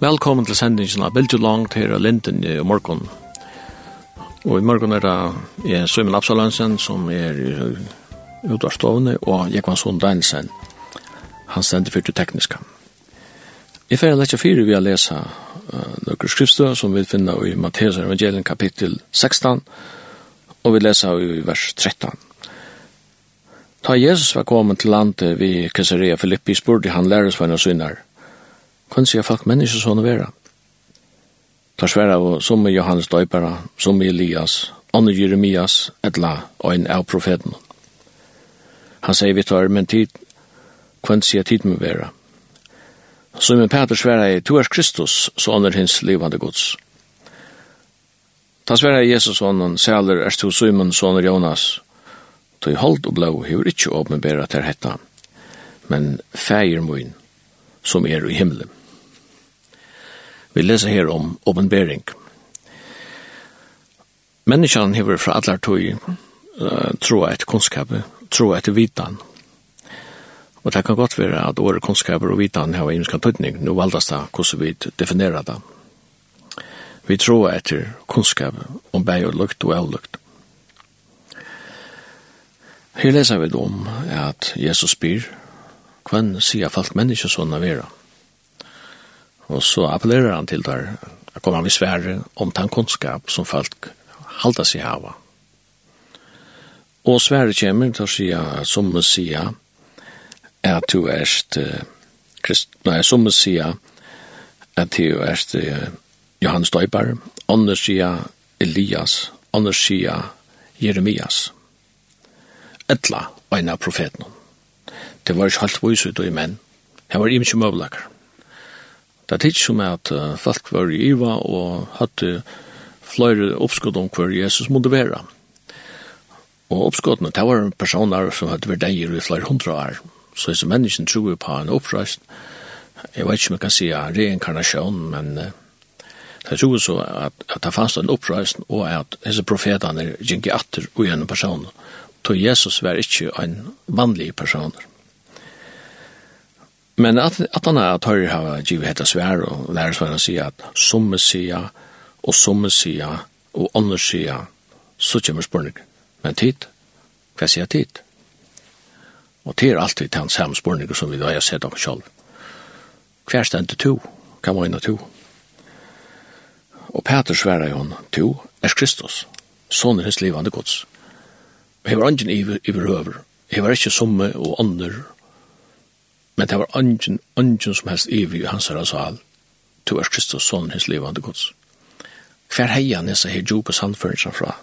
Velkommen til sendingen av Bilge Langt her av Linden i morgen. Og i morgen er det er Søymen Absalansen, som er utvarslovene, og Jekvansson Danielsen. Han stender for det tekniska. I får lekja fire vi å lese uh, noen skriftstøy som vi finner i Matteus evangelien kapittel 16, og vi leser i vers 13. Ta Jesus var kommet til landet vi Caesarea Filippi, spurte han læresvarna synar. Kun sier folk menneske sånne vera? Tar svære av som er Johannes Døypera, som er Elias, andre Jeremias, etla og en av profeten. Han sier vi tar, men tid, kvendt sier tid med vera. Så min Peter sværa er, tu er Kristus, så andre hins livande gods. Ta sværa Jesus honom, sæler er to Simon, soner Jonas, tog holdt og blå, hever ikke åpenbæra til hetta, men feir moin, som er i himmelen. Vi leser her om åpenbering. Menneskene hever fra alle tog uh, tro et kunnskap, tro et vitan. Og det kan godt være at åre kunnskap og vitan har imenska tøytning, nå valdes det hvordan vi definerer det. Vi tror etter kunnskap om bæg og lukt og avlukt. Her leser vi om at Jesus spyr, hvem sier falt menneskesånda vera? Og så appellerer han til der, at kommer han i Sverige om den kunnskap som folk halda seg hava. Og svære kommer til å si, som man sier, at du erst, krist, nei, som man sier, at du erst Johannes Døybar, andre sier Elias, andre sier Jeremias. Etla, og en av profeten. Det var ikke helt vise ut i menn. Det var ikke møvlakker. Det er ikke som at folk var i Iva og hadde flere oppskott om hver Jesus måtte være. Og oppskottene, det var personer som hadde vært eier i flere hundra år. Så hvis menneskene tror på en oppreist. Jeg vet ikke om jeg kan si reinkarnasjon, men det tror så at, at det fanns en oppreist, og at disse profetene gikk i atter og gjennom personer. Så Jesus var ikke en vanlig personer. Men at, at han er at høyre har givet hette svær og lærer svær å si at somme sida og somme sida og andre sida så kommer spørning. Men tid, hva sier tid? Og det er alltid til hans samme spørning som vi da har sett om selv. Hva er stendt to, hva må inna to? Og Peter sværer jo han, to er Kristus, sånn er hans livande gods. Og hever angen i, i, høver, hever ikke somme og andre Men det var ungen, ungen som helst evig i hans herra sal. Tu er Kristus son, hins levande gods. Hver heia nesa her djupa sandførinsa fra.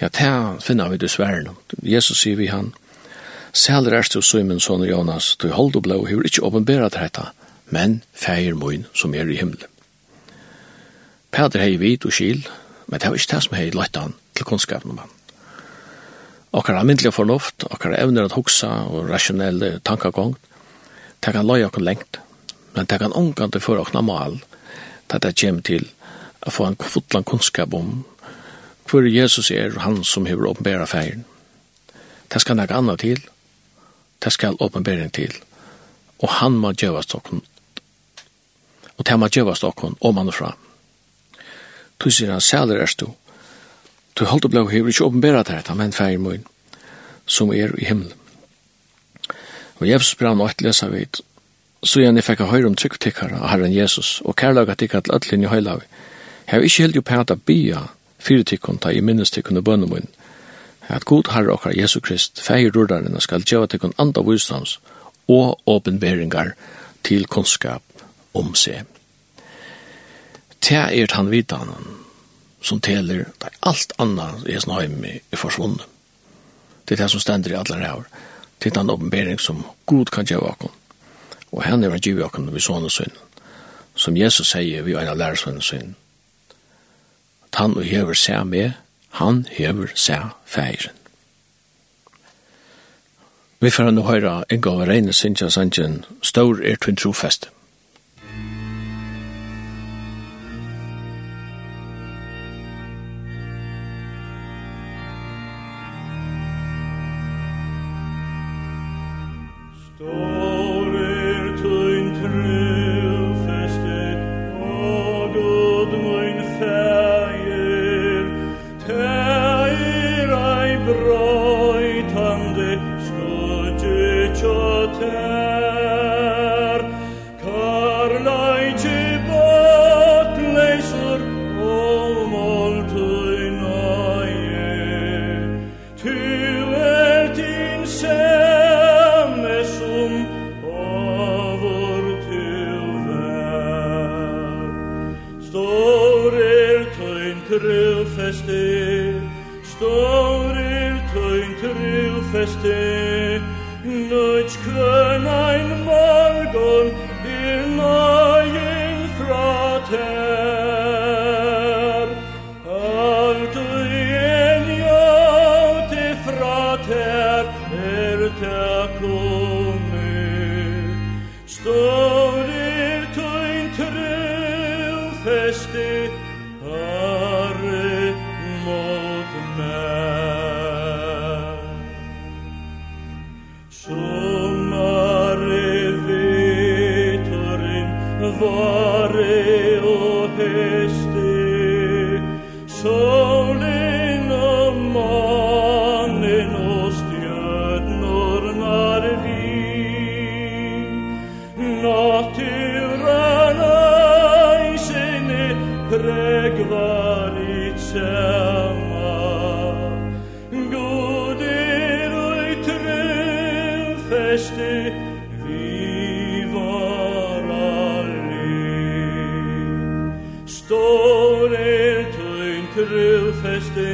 Ja, det finner vi dessverre. Jesus sier vi han, Sæler erst du Simon, son Jonas, du hold og blå, hur ikkje til dette, men feir moin som er i himmelen. Peder hei vit og skil, men det var ikkje det som hei lagt han til kunnskapen om han okkar myndliga fornuft, okkar evner at hugsa og rasjonelle tankagong, det kan loja okkur lengt, men det kan omgande for okna mal, det det kjem til å få en fotlan kunnskap om hvor Jesus er han som hever åpenbæra feiren. Det skal nek anna til, det skal åpenbæring til, og han må gjøvast okkur, og det må gjøvast okkur om han er fra. Tusen han sæler erst du, Du holdt blå hever ikke åpenbæra til dette, men feir mun, som er i himmelen. Og Jesus brann og ettlesa vid, så igjen jeg fikk høyre om trygg tryggtikkara av Herren Jesus, og kærlaga tikka til ötlin i høylavi. Jeg har ikke helt jo pæta bia tikkun ta i minnestikkon og bønnemun, at god herre okkar Jesu Krist, feir rurdarina skal djeva tikkun anda vissdams og åpenbæringar til kunnskap om seg. Det er han vidanen, som teler, det er alt annet i Hesenheim i forsvunnet. Det er det som stender i alle rævr. Det er den åpenbering som Gud kan gjøre oss. Og han er en giv oss ved sånne synd. Som Jesus sier vi er en av lærersvennen synd. At han og hever seg med, han hever seg feiren. Vi får nå høre Inga og Reine Sintja Sanchen, stor er til trofeste. naturen ei sinne preg var i tjema God er oi trefeste vi var alli Stor er tøyn trefeste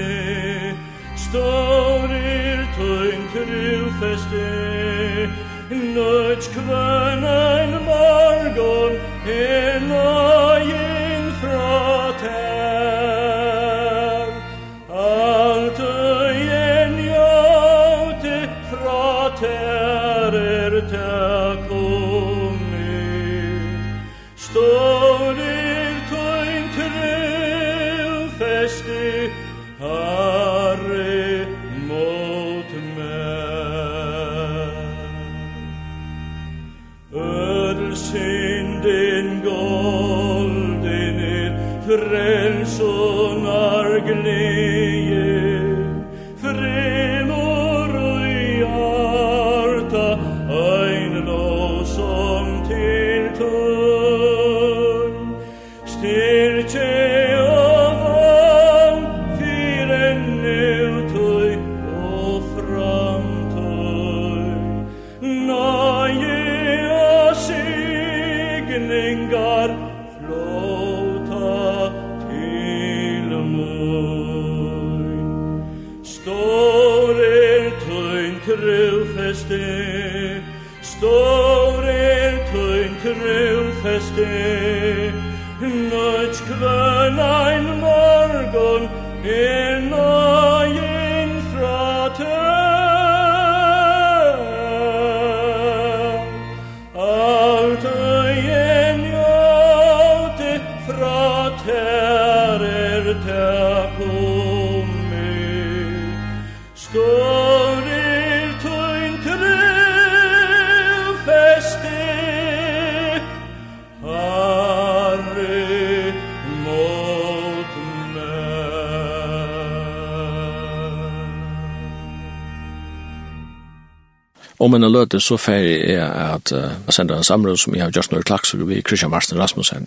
Om en løte så ferdig er at jeg uh, sender en samråd som jeg har gjort noe klaks vi Christian Marsten Rasmussen.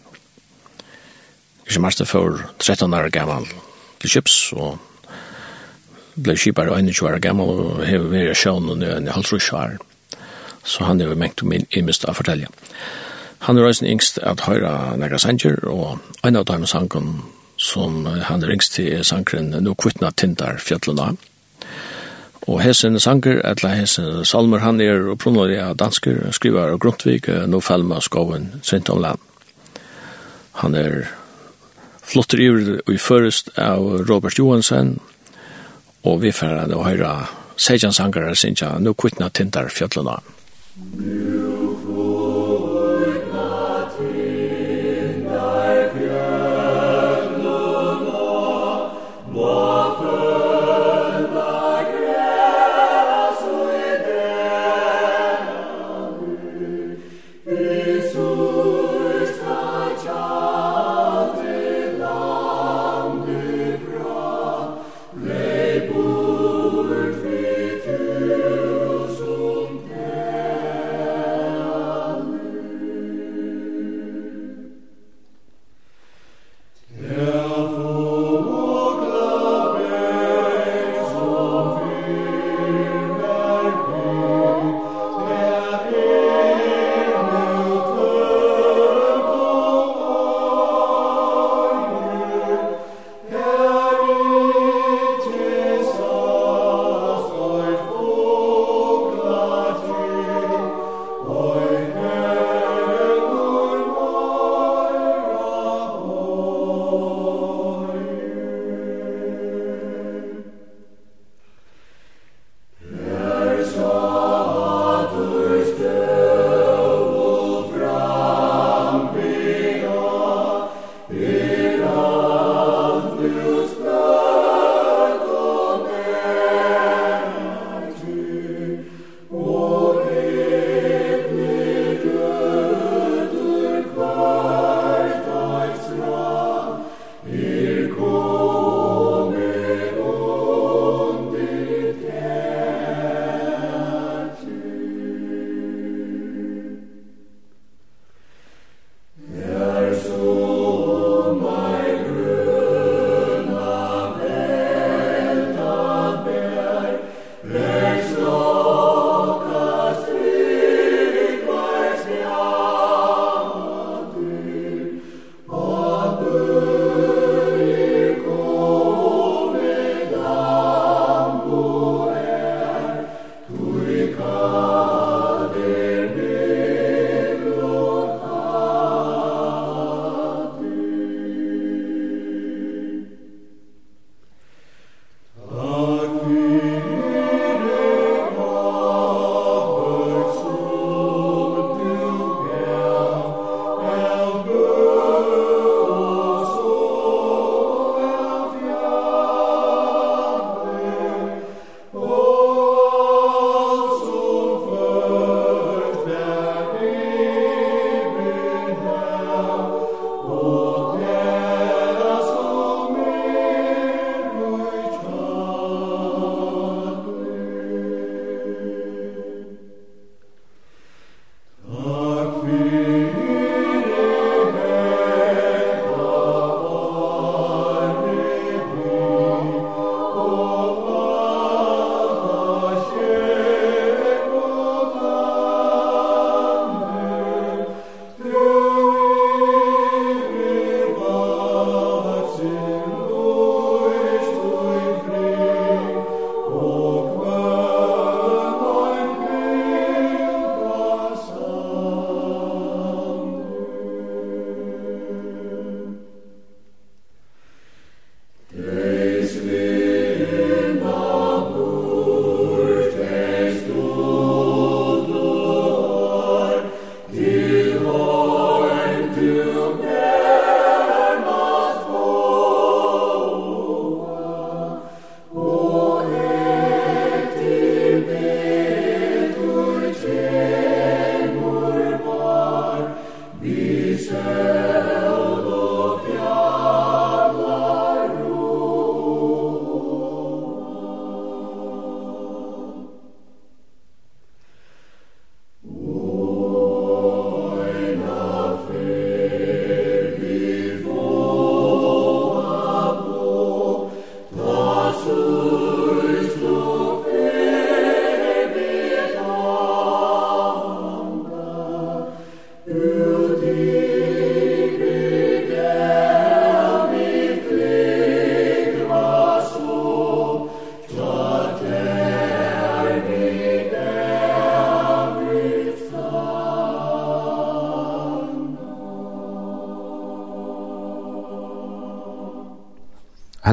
Christian Marsten for 13 år gammel til Kips, og ble kjipare 21 år gammel, og har vært sjøen og nødvendig halvtrus år. Så han er jo mengt om min imest å fortelle. Han er også yngst at høyre nægra sanger, og en av dem sangen som han er yngst til sangren «Nå kvittna tindar fjallene». Og hesen sanger, etla hesen salmer, han er opprunnelig av dansker, skriver av Grundtvig, nå felma skoven Sinton land. Han er flotter iver i først av Robert Johansen, og vi færre å høyre sejan sanger, sinja, no kvittna tintar fjallene.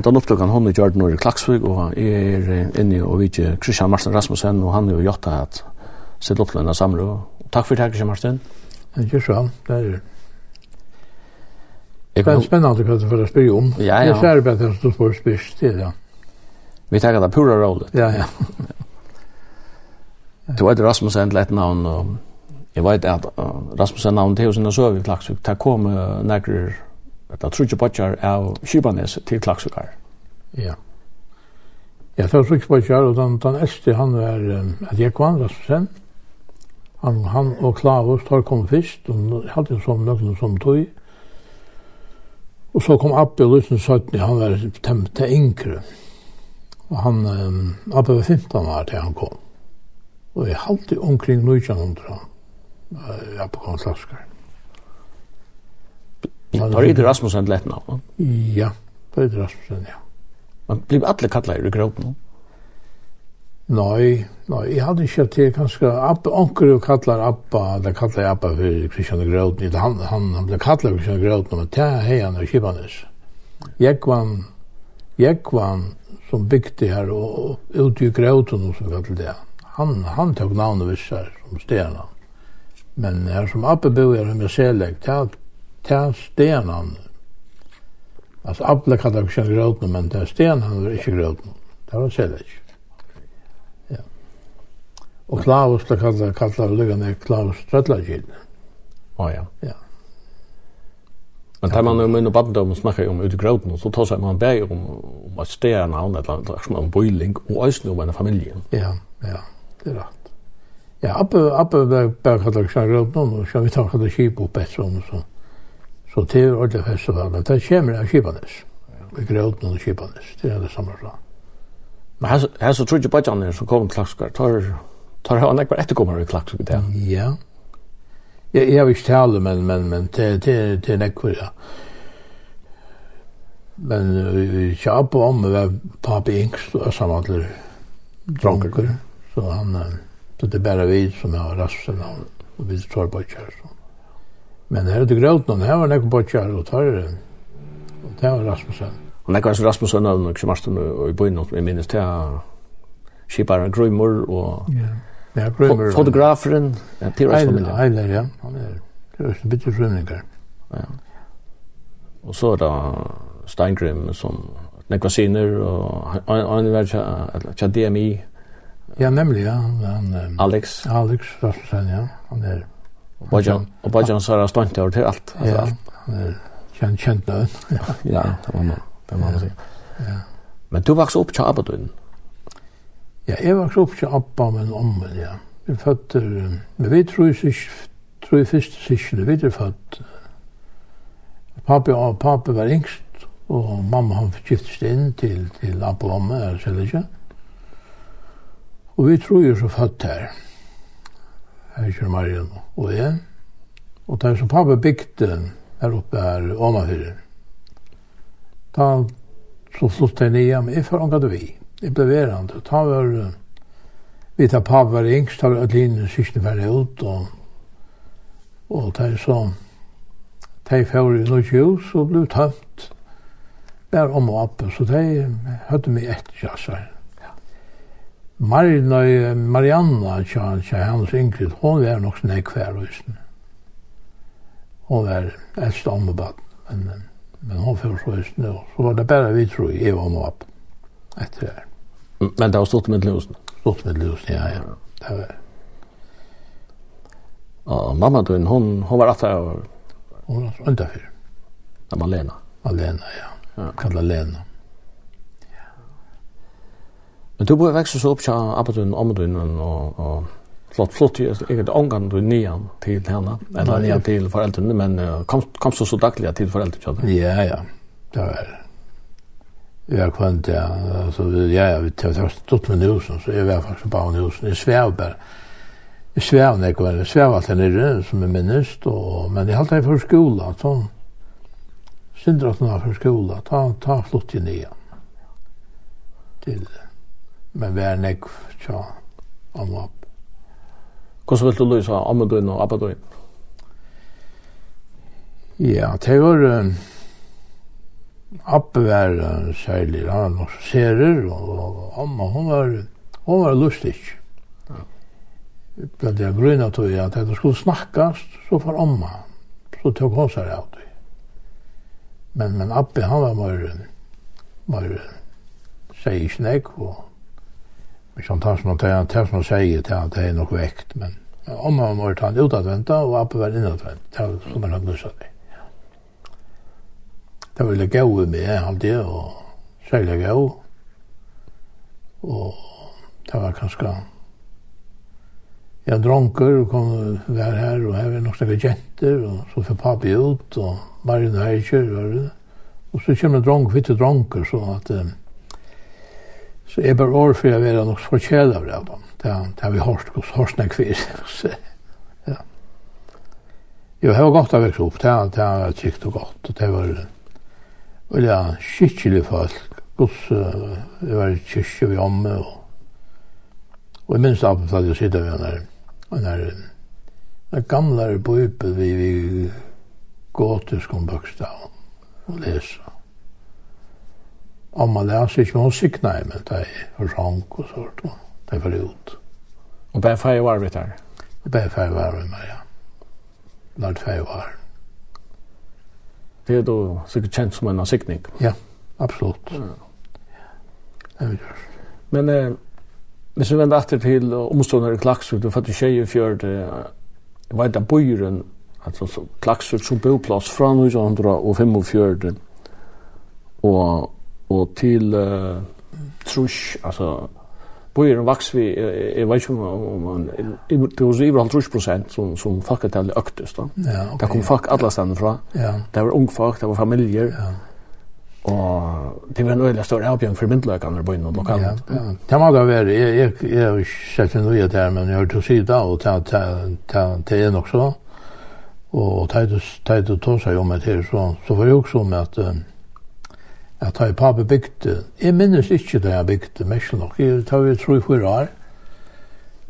hentan opptøkken hon i Gjørden og i Klaksvig, og jeg er inne og vidtje Kristian Marsten Rasmussen, og han er jo gjort at sitt opptøkken samler. Takk for det, Kristian Marsten. Ikke så, det er det. Er spennende hva du får spørre om. Ja, ja. Det er særlig bedre at du får spørre til, ja. Vi tar det pura rollet. Ja, ja. Du vet Rasmussen til et navn, og jeg vet at Rasmussen navn til sin søv i Klaksvik, Det kom nekker, det er trutje botjar av Kybanes til Klaksvik. Ja, det var så på kjær, og den, den eldste han var um, Adjekvan Rasmussen. Han, han og Klavus, tar kom først, og hadde en sånn nøkken som tog. Og så kom Abbe og Lysen Søtni, han var til yngre. Og han, um, Abbe var 15 år til han kom. Og jeg halte omkring 1900, uh, Abbe kom Slaskar. Tar Ida Rasmussen lett navn? Ja, Ida Rasmussen, ja. Man blir alle kallar i gråten. Nei, nei, jeg hadde ikke til kanskje Abba, onker jo kallar Abba, eller kallar jeg Abba for Kristian Gråten, han, han, han ble kallar Kristian Gråten, men det er hei han og Kibanes. Jekvan, Jekvan, som bygde her og, og ute i Gråten, som kallar det, han, han tok navnet vissar som stena. Men her som Abba bor her, med seleg, det er stena Alltså Apple kan det också grötna men den sten han är inte grötna. Det var så där. Ja. Och Klaus det kan det kalla lugan Klaus Tröllagil. Ja ja. Ja. Men tar man nu med barndom snackar om ut grötna så tar sig man berg om om att sten han eller annat som en boiling och ösn om en familj. Ja, ja. Det är rätt. Ja, Apple Apple berg kan det också grötna och så vi tar det skip upp ett sånt så. Så det er ordentlig festival, men det kommer av Kibanes. Vi grøvde noen Kibanes, det er det samme slag. Men her, her så trodde Bajanir som kom til Klaksgård, tar, tar han ikke bare etterkommer i klakskar det? Ja. Jeg, jeg vil ikke tale, men, men, men det, det, det er nekker, ja. Men ikke oppe om, vi var papi yngst og samhandler dronker, så han, så det er bare vi som har rasten, og vi tar Bajanir sånn. Men her er det grønt noen, her var nekken bortkjær og tarre. Og det var Rasmussen. Og nekken var Rasmussen av noen kjemarsten og i byen, jeg minnes til skiparen Grøymor og ja. Ja, Grøymor, fotograferen. Ja, til Rasmussen. Eiler, ja. Han er det er en bitte frømninger. Ja. Og så er det Steingrim som nekken var siner, og han var til DMI. Ja, nemlig, ja. Han, Alex. Alex Rasmussen, ja. Han er Bajan och Bajan så har stått där till allt alltså allt. Känn känt nu. Ja, det var man. Det var man. Ja. Men du vaks upp till Abadun. Ja, jag vaks upp till Abba men om ja. Vi fötter men vi tror sig tror först sig vi det fött. Pappa och pappa var yngst och mamma han förgiftades in till till Abba och mamma så det Och vi tror ju så fött här. Mm. Herkjør Marien og jeg. Og det er som pappa bygde her oppe her Åmafyrir. Da så flyttet jeg nye, men jeg forangat vi. Jeg ble verandre. Ta var, vi tar pappa var yngst, ta var at inn siste ferdig ut, og, og der så, de fjord i noe hus og ble tømt. Bare om og oppe, så de hadde meg etter jassar. Marina, Marianna, tja, tja, hans Ingrid, hon var nok sånn ekk hver husen. Hon var eldst om og bad, men, men hon fyrir så husen, og så var det bare vi tror, jeg var og opp etter her. Men det var stort med Lusen? Stort med husen, ja, ja. Det var. Og mamma din, hon, hon var atter? Hon var atter fyrir. Det var Lena? Lena, ja. ja. Kalla Lena. Men du bor vekst så opp til Abadun, Amadun og, og flott, flott, jeg er omgang du nian til henne, eller nian til foreldrene, men uh, kom, kom så så daglig til foreldrene. Ja, ja, det var Jeg er kvendt, ja, altså, ja, ja, vi tar stått med husen, så jeg var faktisk på husen, jeg svev bare, jeg svev når jeg var, jeg svev alt nere, som jeg minnest. og, men jeg halte jeg for skola, så sånn, syndrat var for skola, ta, ta flott i nian, til, men vær nek tja omlap. Hvordan vil du lysa ammedoin og abadoin? Ja, det var um, Abbe var uh, særlig, han var serer, og Amma, hon var, hon var lustig. Ja. Blant jeg grunna tog jeg at det skulle snakkast, så for Amma, så tog hon seg av det. Men, men Abbe, han var mer, mer, sier snakk, og Ikkan tann som han tar, det som han sier, det er nok vekt, men om han ta han utadventa og appen var innadvent, det var som han nussa det. Det var veldig gau med, halvdig, og særlig gau, og det var kanskje jeg dronker og kom vær her, og her var nok snakka jenter, og så får papi ut, og Marin Heitjer, og så kommer dronker, vitte dronker, så at um, Så jeg bare år for jeg være nok forskjell av det. Det har vi hørt hos Horsne kvist. ja. Jo, det var godt å vekse opp. Det var, det var kjikt og godt. Det var veldig skikkelig folk. Guds, det var kyrkje vi omme. Og, og jeg minns av at jeg sitter ved den der, den gamle bøype vi, vi gåter skombøkstav og leser om man läser inte hon sikna i men det är för sank och sånt. Det är förut. Och bär färg var vi här? Bär färg var vi med, ja. Lart färg var. Det är då säkert känt som en sikning? Ja, absolut. Ja. Det Men eh, hvis vi vender etter til omstående i Klaksvud, du fattig tjejer eh, jeg vet at bøyren, altså Klaksvud som boplass fra 1945, og og til uh, trusch, altså Bøyer en vaks vi, jeg vet ikke om man, det var over halv prosent som, som folk er folketallet øktes da. Ja, okay, det kom folk alle stedene fra. Ja. Det var ung folk, det var familier. Ja. Og det var en øyelig stor avbjørn for myndløkene i bøyren og lokalt. Ja, ja. Det må da være, jeg, jeg, jeg har ikke sett noe i det her, men jeg har hørt å si det, og det er nok så. Og det er det å ta seg om det her, så, så får jeg også om at uh, at jeg pape bygde. Jeg minnes ikke det jeg bygde, mest nok. Jeg tar vi tro i fyra år.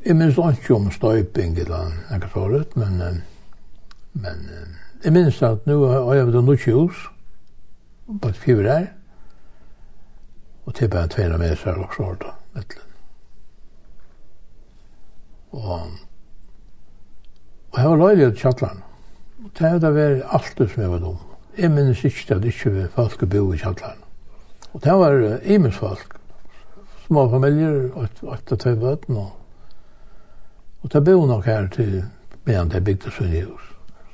Jeg minnes ikke om støyping eller noe sånt, men, men jeg minnes at nå har jeg vært noe hus på et fyra år. Og til bare tveina med seg og så vet du. Og, og jeg var løylig til kjattlan. Og det hadde vært alt det som jeg var dumt jeg minnes ikke at ikke vi folk bo i kjallaren. Og det var imens folk, små familier, 8-2 bøten, og, og det bo nok her til medan det bygde sin hus.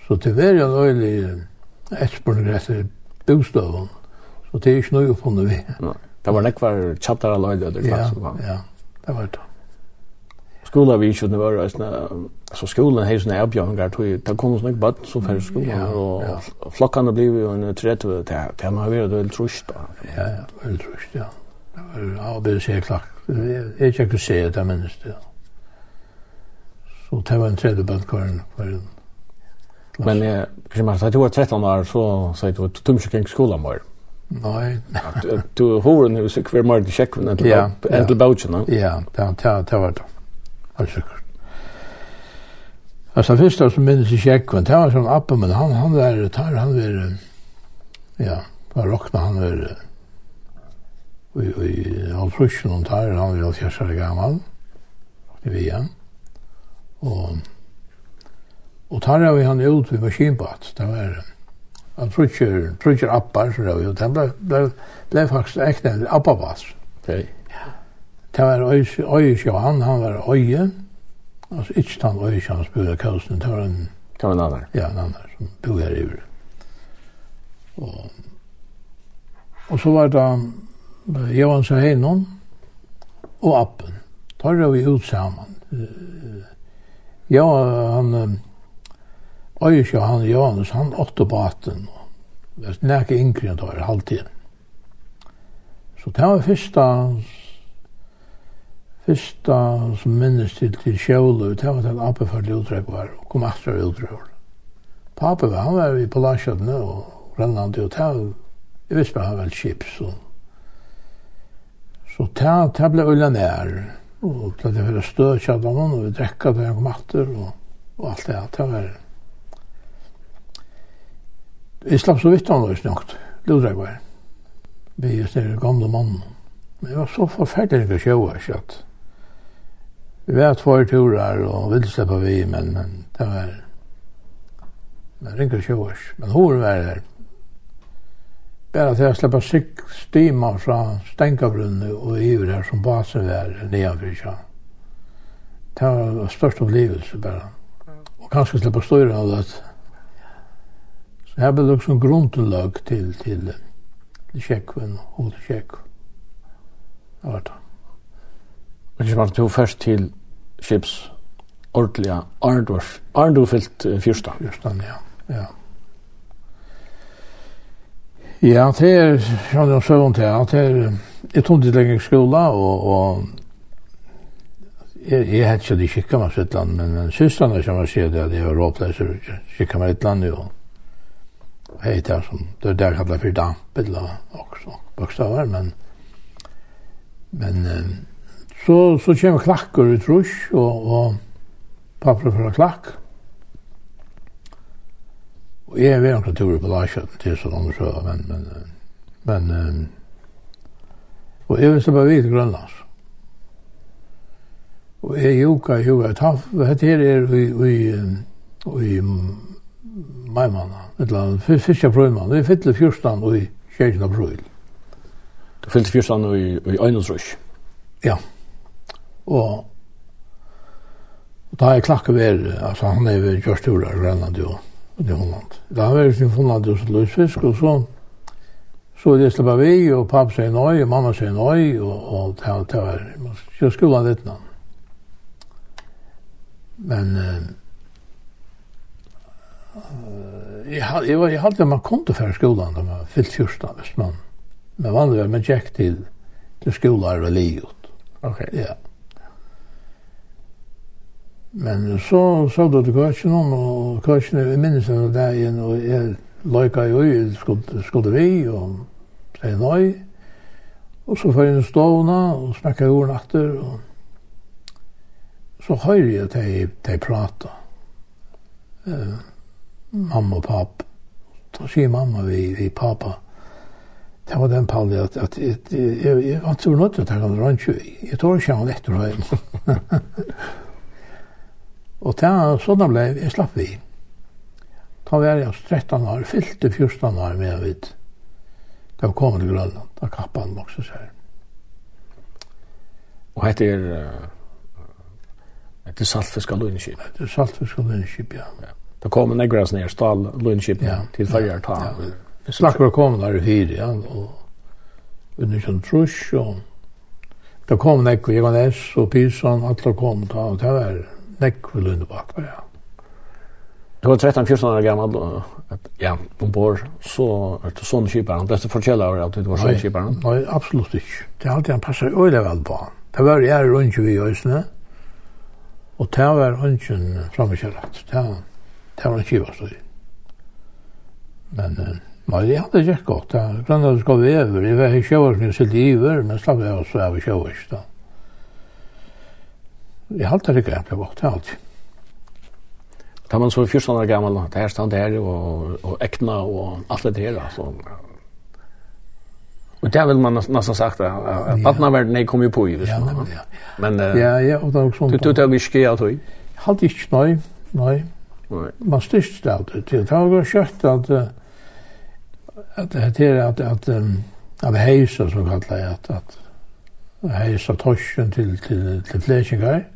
Så til hver en øyelig etter bostøven, så det er ikke noe oppfunnet vi. Det var nekvar kjattar av løyde, det er klart som var. Ja, det var det skola vi ikke var altså så skolan har såna erbjörningar tog ta kom såna bad så för skolan ja, och ja. flockarna blev ju en trätt vet jag det man vill väl trust då ja ja väl trust ja ja det är så klart jag jag kan se det men det så tar man tredje bandkorn för Men eh Krismar sa du var 13 år så sa du att du kring skolan var. Nej. Du hur nu så kvar mer checken till till bogen. Ja, det var det allsikkert. Alltså finns det som minnes i Tjeckven, det var som Abba, men han, han var, tar, han var, ja, var rockna, han var, i, i Altrusjen, han tar, han var altjärsare gammal, i Vian, og, og tar av han ut vid maskinbad, det var, han trutjer, trutjer appar, så det var, det ble, ble, ble faktisk ekne, abbabass. Hei. Det var Øyes Johan, han var Øye. Altså ikke han Øyes Johan som bodde i Kausen, det var en... Det var en annen? Ja, en annen som bodde her i Ure. Og, og så var det Johan Saheinon og Appen. Da var vi ut sammen. Ja, han... Øyesjøen, han Johannes, han åtte på baten. Det var ikke yngre enn det var halvtiden. Så det var første Fyrsta som minnes til til Sjølu, det var at Ape for utdrekk var, og kom etter utdrekk var. Pape var, han var i Palasjødene og Grønland i hotell. Jeg visste bare han var chips. Og... Så det, det ble ulla nær. Og det ble fyrir stød kjaddanen, og vi drekka det, jeg kom etter, og, og alt det, det var... Vi slapp så vidt han var snakkt, utdrekk var. Vi just er gamle mannen. Men jeg var så forferdelig for sjøa, ikke at... Vi var två turer och ville släppa vi, men, men det var... Men ringer tjoers. Men hon var det? Bara till att släppa stima från Stänkabrunnen och Iver här som basen var nedanför sig. Det var största upplevelse bara. Och kanske släppa styra av det. Så här blev det också en grundlag till, till, till Tjeckven och Hodekjeck. Det var det. Men ikke bare to først til Kips ordentlige Arndorf. Arndorf fyllt fyrsta. Fyrsta, ja. ja. Ja, det er, som jeg søvn til, at det er, jeg tog til lenge skola, og, og jeg, jeg hadde ikke de kikket meg sitt land, men, men søstrene som jeg sier det, at jeg var råpleiser, kikket meg et land, jo. hei, det er som, det er der kallet for dampet, og også bokstaver, men, men, Så, så kommer klakker ut trus, og, og papper fra klakk. Og jeg er ved omkring turer på Larsjøen til sånn andre sjø, men, men, men, um, og jeg vil slippe vidt Grønlands. Og jeg joka, joka, taff, hette her er i, i, i, i Maimanna, et eller annet, fyrsta prøymann, vi fyller fyrstan og i kjerkina prøyl. Du fyller fyrstan og i, i Ja. Og, og da er klakke ver, altså han er ved Gjørsturer, Grønland og, i Holland. Da har vi sin funnet hos løsfisk, og så så er det slipper vi, og pappa sier nøy, og mamma sier nøy, og, og det var, det var, jeg skulle ha litt nå. Men uh, jeg, jeg, jeg hadde man kom til før skolen, da man fyllt fyrsta, hvis man, men vanligvis man gikk til, til skolen og livet. Ok. Ja. Men så så då det går ju någon och kanske är minns av där igen och är lika ju skulle skulle vi och säga nej. Och så får en ståna och smacka ord efter och så hör jag dig dig prata. Eh mamma och pappa. Då säger mamma vi vi pappa. Det var den pallet at att jeg var jag nødt til å ta rann ju. Jeg tror ikke han efter hem. Og ta er sånn ble, jeg slapp vi. Ta var jeg 13 år, fyllte 14 år med jeg vidt. Da kom jeg til Grønland, da kappet han vokste seg. Og hette er... Hette Saltfisk av Lundskip? Hette Saltfisk av Lundskip, ja. ja. Da kom en eggras ned, stal Lundskip ja. til Færgjær ta. Ja. Snakker kom der i fire, ja. Og under sånn trusk, og... Da kom en eggras, og Pysan, alle kom ta, og det var nekk vi lønne bak meg, ja. Du var 13-14 år gammal, at, ja, ombord, så er du sånn kiparen. Det er fortjella av at du var sånn kiparen. Nei, absolutt ikke. Det er alltid han passer øyla vel på. han. Det var jeg rundt vi i øysene, og det var ønsken framkjøret. Det var, det var en kipastøy. Men, nei, det hadde ikke godt. Det er grann at det skal vi over. Jeg var i sjøvarsen, jeg sitte i over, men slapp jeg også av i sjøvarsen da. Jeg halte det ikke at det var det alltid. Da man så i 14 år gammel, det her stand her, og, og ekna, og alt det her, altså. Og det vil man nesten sagt, at badnaverden er kommet på i, hvis man. Ja, Men ja, ja, og det er også sånn. Du tar vi skje av tog? Halte ikke, nei, nei. Man styrst det alltid til. Det var kjøtt at, at det heter at, at, av heisa, som kallar jeg, at, at heisa torsjen til, til, til flekingar. Mm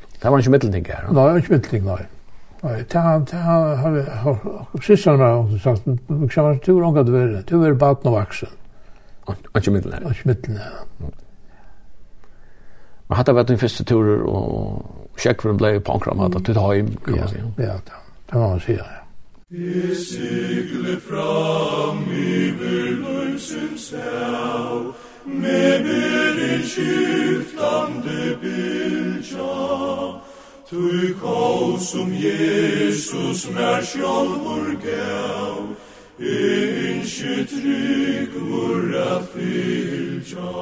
Det var ikke mittelting her? Nei, det var ikke mittelting, nei. Nei, det har jeg sysser meg og sagt, du kan være tur omgå du er, du er baten og vaksen. Og ikke mittelting her? Og ikke mittelting her. Men hatt jeg vært din første turer og sjekkveren ble på ankram, at du tar hjem, kan man si. Ja, det var man si, ja. Vi sikler fram i verløysens hav, med bilen skiftande bildsjag. Tui kausum Jesus mer sjálfur gav, Inche trygg murra fylja,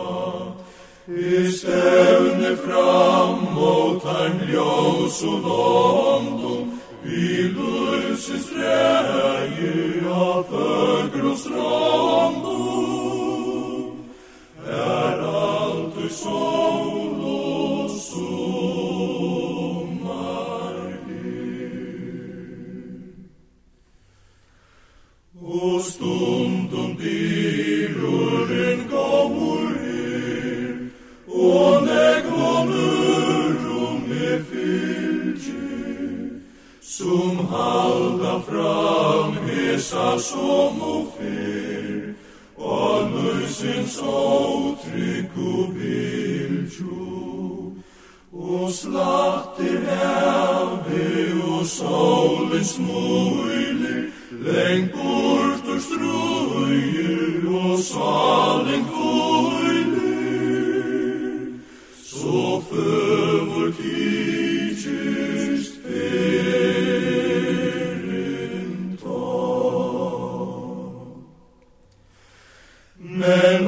I stevne fram mot han ljós og london, Vi lursis dreie av fögros rondon, stundum dyrurinn gaur er, og nek vanurum er fylgje, sum halda fram hesa som og fyr, og nusins åtrykk og bilgjo, og slaktir heve og solens muilir, Lengt bort ur strøyer og salen kvøyler, så føver tidsist ferien ta. Men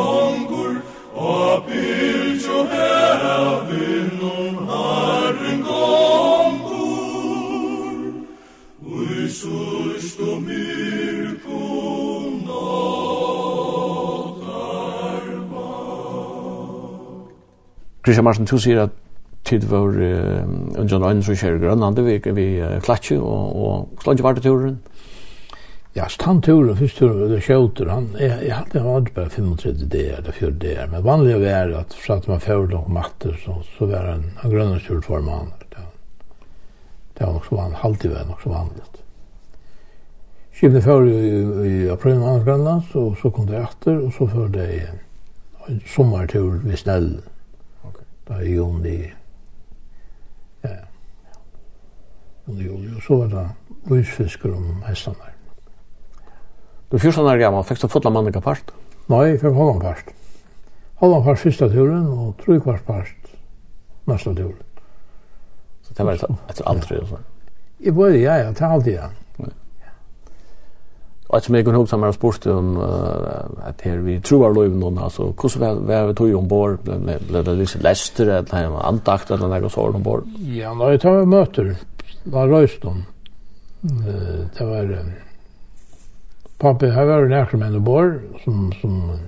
Christian Martin du sier at tid var en John Ryan som kjører Grønland, vi, vi klatsi, og, og slange var det turen? Ja, stand turen, først turen, det kjøter, han, jeg, jeg hadde han var bare 35 dager, eller 40 dager, men vanlig var at for at man fører noen matter, så, så var han, han Grønland tur for man, det, det var nok så vanlig, halvtid var nok så vanlig. Skipene fører i, i april måned Grønland, så, så kom det etter, og så fører det en sommertur ved Snellen i juni. Ja. Juni, juli, og så var det lysfisker om hestene. Du er 14 år gammel, fikk du fotla mannen part? Nei, jeg fikk halvann part. Halvann part første turen, og tre kvart part neste turen. Så det var etter aldri? Ja. Jeg var, ja, ja, til alltid, ja. Och som jag kunde hoppas med sport om att här vi tror att löven någon alltså hur så var vi tog ombord blev det lite läster eller han var antakt eller något sådant ombord. Ja, när jag tar möter var Röston. Det var Pappa här var nära med ombord som som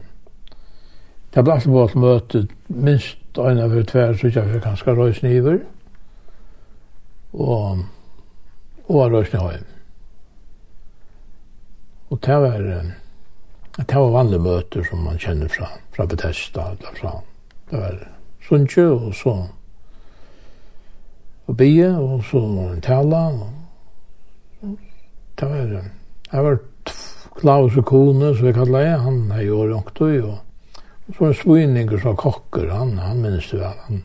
Det ble på et møte minst en av hver tver, så jeg fikk ganske røysniver. Og, og røysniver. Og det var, det var vanlige møter som man kjenner fra, fra Bethesda, eller fra, det var Sundsjø, og så og bie, og så tala, og det var, det var Klaus og Kone, som vi kallar det, han er jo året og og så en svinninger som kokker, han, han minnes det vel, han,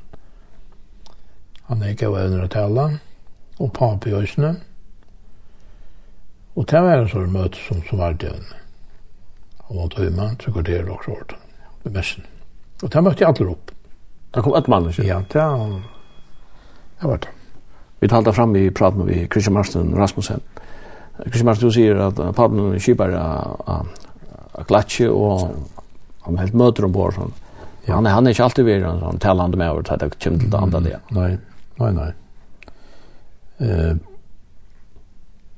han er ikke av øyne å tala, og papi og øsne, Og det var en sånn møte som, som var det. Og man tog så går det også hårdt. Med messen. Og det møtte jeg alle opp. Det kom et mann, ikke? Ja, det, det var det. Vi talte fram i praten med Christian Marsten Rasmussen. Christian Marsten, du sier at Pablo Kipar er glatsje, og han helt møter ombord. sånn. Ja. Han, han er ikke alltid ved en sånn talande med over til det kommer til det andre. Nei, nei, nei. Eh,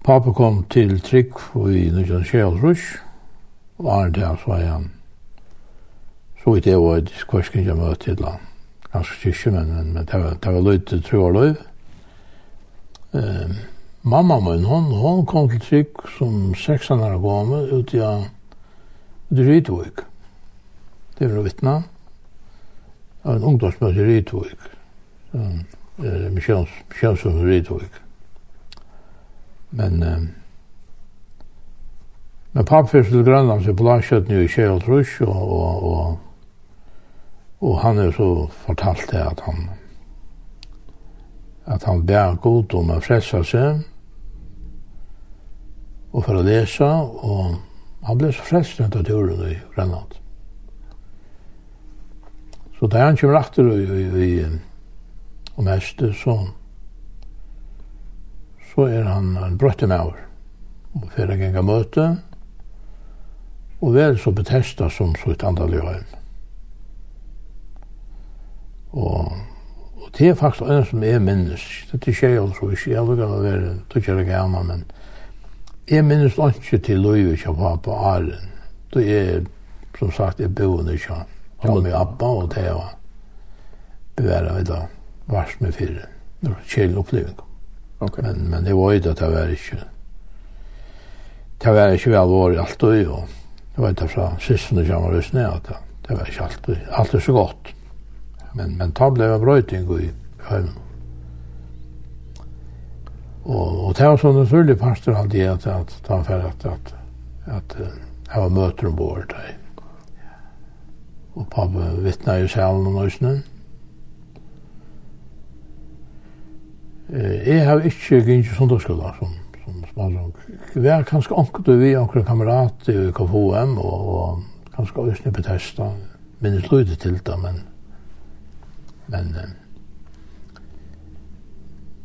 Pappa kom til Trygg i 1926, og Arne der, så er han. Så vidt jeg var i skorsken jeg møtte til han. Ganske styrke, men, men, men det var, det var løyt til tro og Trøvarløy. Um, mamma min, hon, hon kom til Trygg som 16 år gammel ut i Rytvik. Det var vittna av en ungdomsmøte i Rytvik. Um, Michels, Michels Rytvik. Men eh, men pappa til Grønland så blasjøt nu i Kjell Trush og, og, og, og han er så fortalt det at han at han ber god om å fressa seg og for å lese og han ble så frelst av turen i Grønland. Så da han kommer etter i, i, i, om hester så så er han en brøtte med over. Og fyrir jeg gjenga møte, og vel så betesta som så et antall i høyen. Og, og det er faktisk en som er minnes. Det er skjer jo så ikke, jeg lukker å være, det er men jeg minnes ikke til Løyve ikke var på Arlen, Det er, som sagt, jeg boende ikke. Jeg var med Abba og det var beværet ved da, vars med fire. Det var en kjellig opplevelse. Okay. Men, men det var ju det att det var inte det var inte allvar alltid och det var inte så sist när jag var röstnä att det det var inte alltid alltid så gott. Men men ta blev en bröting i hem. Och och det var sån naturlig pastor alltid att att ta för att att att ha möten ombord där. Och pappa vittnar ju själv om nöjsen. Jeg har ikke gynnt sundagsskola som, som smalrung. Vi er kanskje anket vi anker kamerat i KFOM og, og kanskje også på testa. Minnes løyde til det, men men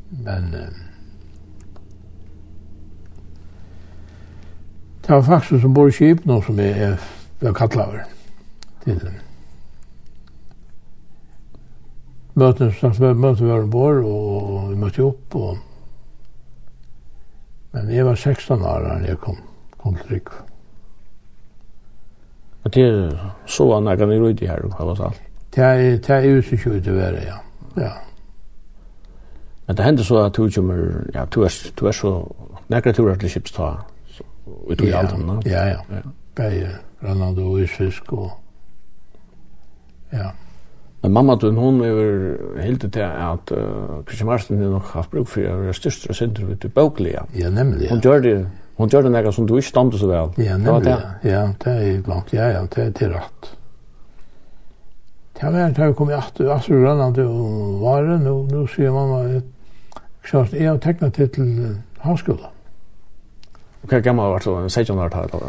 men det var faktisk som bor i Kipno som jeg var kattlaver til den. møter, snart møter vi Ørenborg, og vi møtte opp, og Men jeg var 16 år da jeg kom, kom til Rikva. Og det er så han er i rydde her, hva var det? Det er, det er ute kjøyde være, ja. ja. Men det hender så at du kommer, ja, du er, du er så, nekker du er til Kipsta, og du er alt om det. Ja, ja. Ja. Begge, Rannand og Isfisk og, ja. Men mamma du tun hon över helt det att uh, Christian Marsten har nog haft bruk för över största center i Boklia. Ja, nämligen. Hon gör det hon gör det några som du inte så väl. Ja, nämligen. Ja, det är blankt. Ja, ja, det är till rätt. Det var inte kom jag att alltså rann att var det nu nu ser mamma ett klart är och teckna till högskolan. Okej, gammal det så 16 år tar det.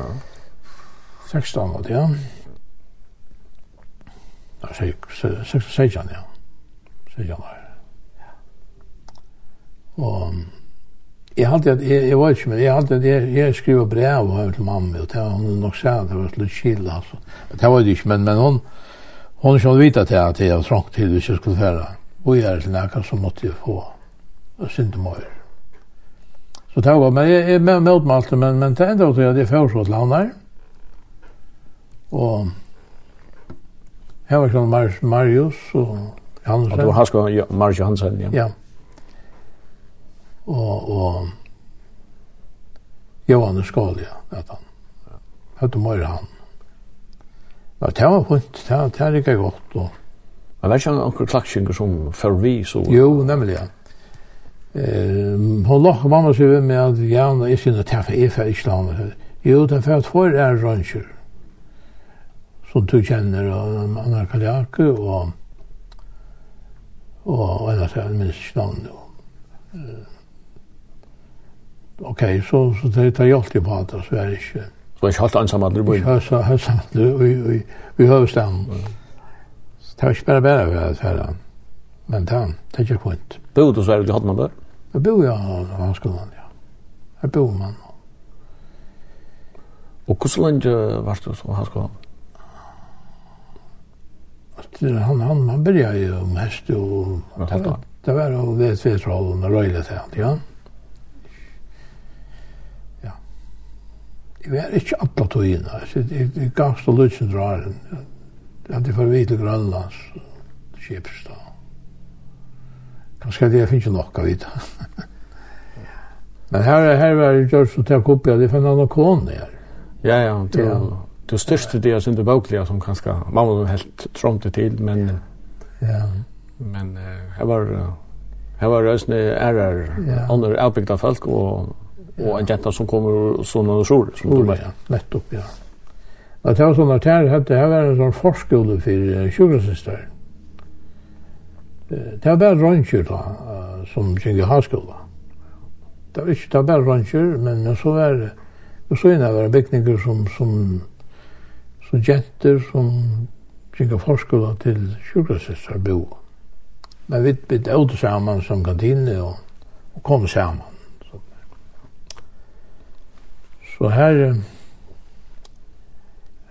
16 år, ja. Nei, 16, ja. 16 år. Og jeg halte at, jeg, jeg var ikke, men jeg halte at jeg, jeg skriver brev her til mamma, og det var hun nok sa, at det var litt kjile, altså. Men Det var det ikke, men, men hun, hun som vite til at jeg var trångt til hvis jeg skulle fære. Og jeg er til nækka så måtte jeg få synte syndemøyer. Så det var, men jeg, jeg møtte meg alt, men, men det enda var til at jeg fører så til han der. Og Her var sånn Mar Marius og Hansen. Og du har sko ja, Hansen, ja. Ja. Og, og Johan Skål, ja, vet han. Hette Møyre han. Ja, det var fint, det, det er ikke godt. Og... Men var ikke han anker klaksinger som forvi så? Jo, nemlig, ja. Eh, hon lock mamma sig med att jag är synd att jag ikke landet. Jo, det för två er rönser som du kjenner, og Anna Kaliaku, og og annars er det minst ikke navn. Ok, så, så det tar hjelp til på at så er det ikke. Det var ikke hatt ansamhandler i vi, Ikke hatt ansamhandler i høvestaden. Det var ikke bare bare vi hadde færre. Men det det er ikke kvint. Bo du så er det hatt man der? Jeg bo ja, han skulle ja. Jeg bo man. Og hvordan lenge var du så han skulle? att han han han började ju mest och det, det var av det tvetrollen och röjlet här, ja. Ja. Det var inte alla togina, så det gav stå lutsen drar. Jag hade förvitt till Grönlands Kipstad. Kanske det finns ju av vid Men här, här var det just att ta kopia, det hade fann annan kon där. Ja, ja, ja du störste det som det bokliga som kanske mamma var helt trångt till men ja. ja. men här var här var rösne ärar ja. under avbyggda folk och och en jenta som kommer såna och sol som du bara nettopp ja. Att jag som att här hade här var en sån förskola för sjukhussystrar. Det var bara röntgen då som gick i högskola. Det var inte bara röntgen men så var det så inne var det byggnader som som som jenter som ginga forskula til sjukrasessar bo. Men vi bytte ut sammen som kantine og, og kom sammen. Så, så her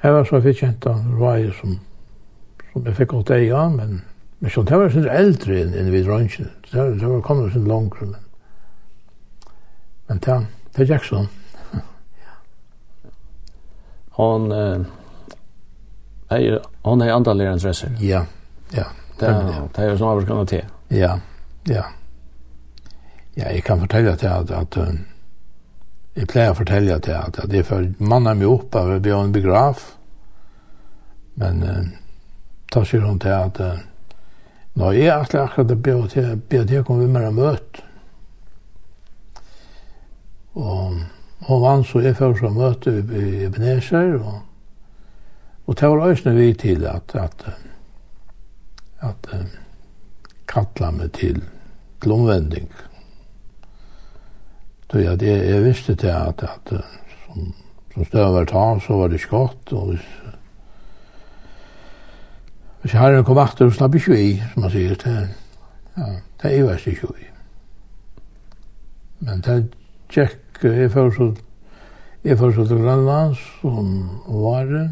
her var så fikk kjent av rvaje som som jeg fikk åt deg ja, men men så det var sånn eldre enn vi drønnsjen. Det var, det var kommet sånn langere, men men det, det gikk sånn. Han, eh, Ei, hon är andra lärarens stressor. Ja. Ja. Det är det är snarare kunnat det. Ja. Ja. Ja, jag kan fortälja att att jag plejer att fortälja att att det är för manna mig upp av vi har en begraf. Men eh, tar sig runt det att när jag är akkurat akkurat det bjöd till bjöd jag kommer vi med en Och Og hon vann så jeg først som møte i Ebenezer og Og det var også vi til at, at, at uh, kalla meg til, til omvending. Så ja, det, jeg visste til at, at som, som støver ta, så var det skott, og hvis, hvis herren kom etter, så slapp ikke vi, som man sier, til, ja, det er jo ikke vi. Men det tjekk, jeg føler så, jeg føler så til Grønland, som var det,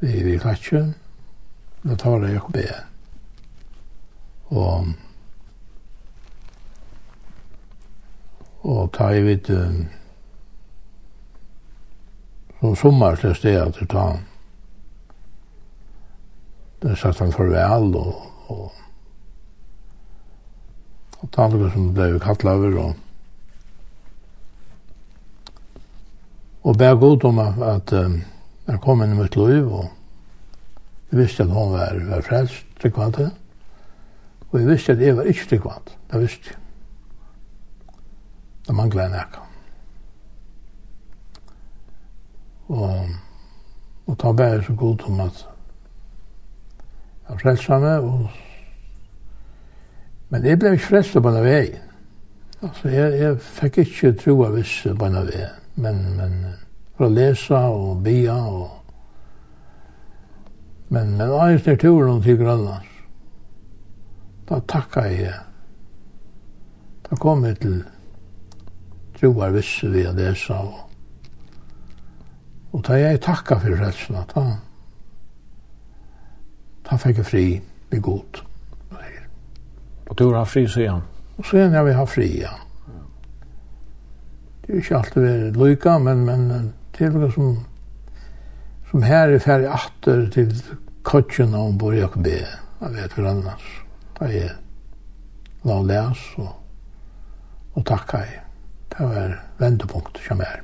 vi vi klatsje. Da tar det Jakob B. Og og ta i vidt um, som sommer til stedet til ta det satt han farvel og, og og ta noe som ble kattlet over og og bæg god om at, at um, Jeg kom inn i mitt liv, og jeg visste at hun var, var frelst, tryggvante. Og jeg visste at jeg var ikke tryggvante. Det visste jeg. Det manglet en ekka. Og, og ta bare så god om at jeg frelsa meg, og Men jeg ble ikke frelst på en vei. Altså, jeg, jeg fikk ikke tro av viss på en vei. Men, men, for å lese og bia. Og... Men, men eisen er turen til Grønlands. Da takka jeg. Da kom jeg til troar visse vi å lese. Og, og da jeg takka for frelsene, da, da fikk jeg fri med god. Og du har fri, så han? Og så er jeg vil ha fri, ja. Det er ikke alltid lykke, men, men til noe som, som her er ferdig atter til kotjen om ombord i B, jeg vet hver annars. Da jeg la og les og, og takka jeg. Det var vendepunkt som er.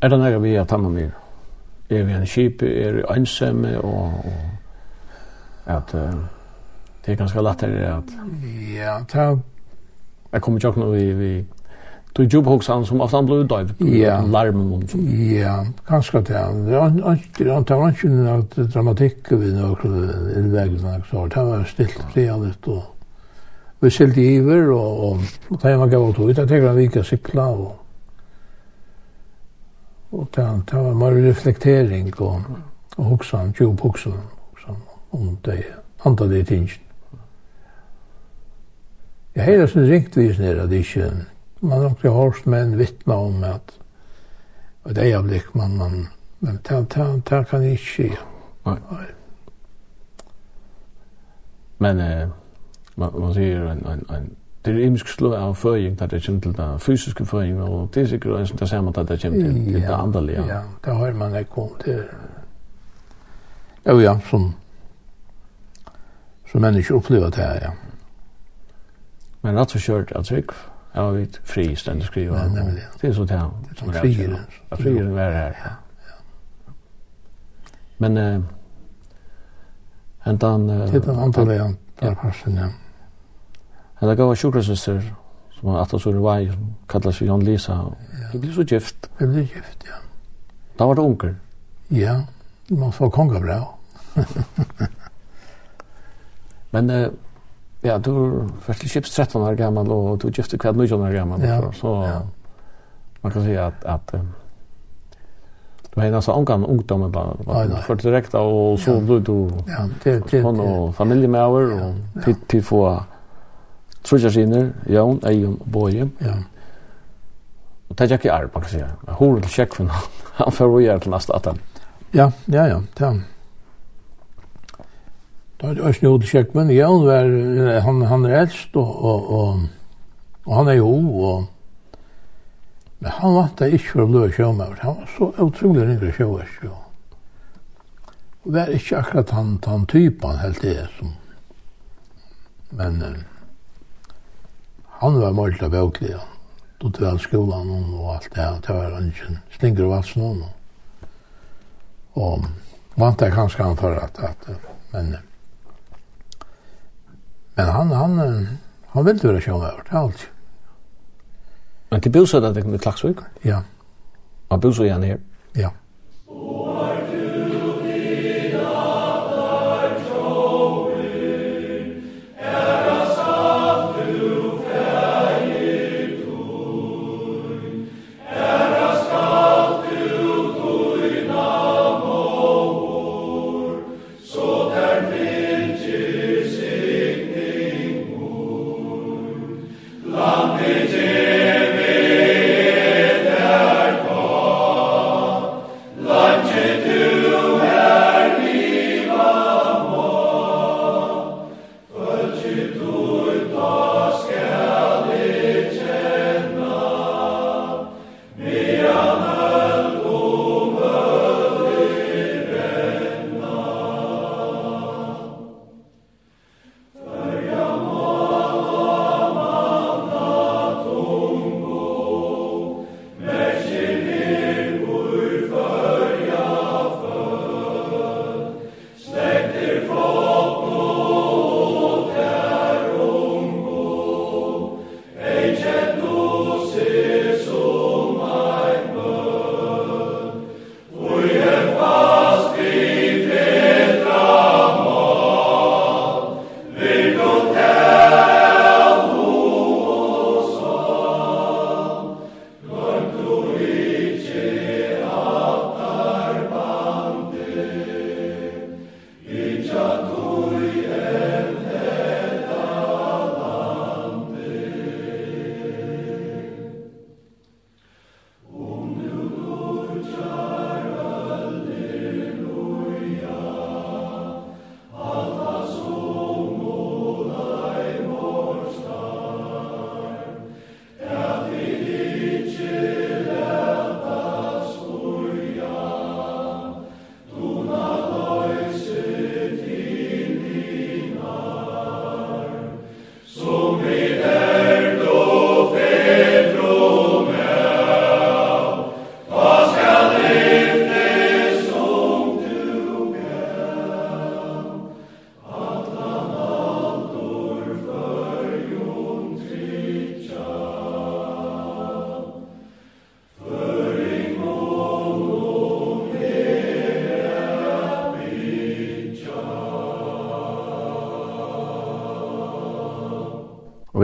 Er det nære vi er med myr? Er vi en kip, er vi ansemme og, og at uh, det er ganske lettere at... Ja, det er... Jeg kommer ikke nok vi, vi Du jobb också han som aftan blev döv. Ja, larmen och så. Ja, kanske det. Det var inte det var inte något dramatik vi något i vägen så det var stilt rejält och vi sålde iver och och det var gav ut att vi vika cykla och och det det var mer reflektering och och också han jobb också som om det andra det tingen. Jag hade så rikt vis nere det är man har ikke hørt menn vittna om at og det er blikk man man men det, det, det kan jeg ikke skje. Nei. Men eh, man, man sier en, en, en det er imisk slå av føring at det kommer til den fysiske føring og det er sikkert en som det ser man at det kommer til, til det andelige. Ja, det har man ikke om til. Ja, ja, som som mennesker opplever det her, ja. Men rätt så kört att tryck Ja, vi vet, fri ständigt skriva. Ja, nämligen. Det er så det här. Det er som frier. Ja, frier är det här. Ja, ja. Men, eh, hentan... Det er den andra vägen, där parsen, ja. Hentan gav en som har attas ur vei, som kallas för Jan Lisa. Det blir så gift. Det blir gift, ja. Da var det unger. Ja, man får konga bra. Men, eh, Ja, du er først til chips 13 år gammal og du er gifte kvad 19 år gammal ja. så ja. man kan säga att att du har alltså ankan ungdom bara för direkt och så ja. blir du ja, det det och familjemauer och till till få trojasiner, Jon, Eion, og Boje. Ja. Og det er ikke arv, man kan säga. Hur det check för han får vi är till nästa att. Ja, ja, ja, ja. Da er det også noe Jode Kjøkmen, ja, han, var, han, han er eldst, og, og, og, og han er jo, og, men han vant det ikke for å bli sjømøver. Han var så utrolig ringre sjøvers, jo. Og det er ikke akkurat han, han typen helt det, som, men eh, han var målt av bøklig, ja. Då tog han skolan og alt det här. Det var han ikke slinger og och vatsnån. Og vant det kanskje han for at... at men... Eh, Men han, han, han ville være sjånøver, det er alt. Men til bosødet er det med Klagsvik? Ja. Og bosødet er han her? Ja. Ja.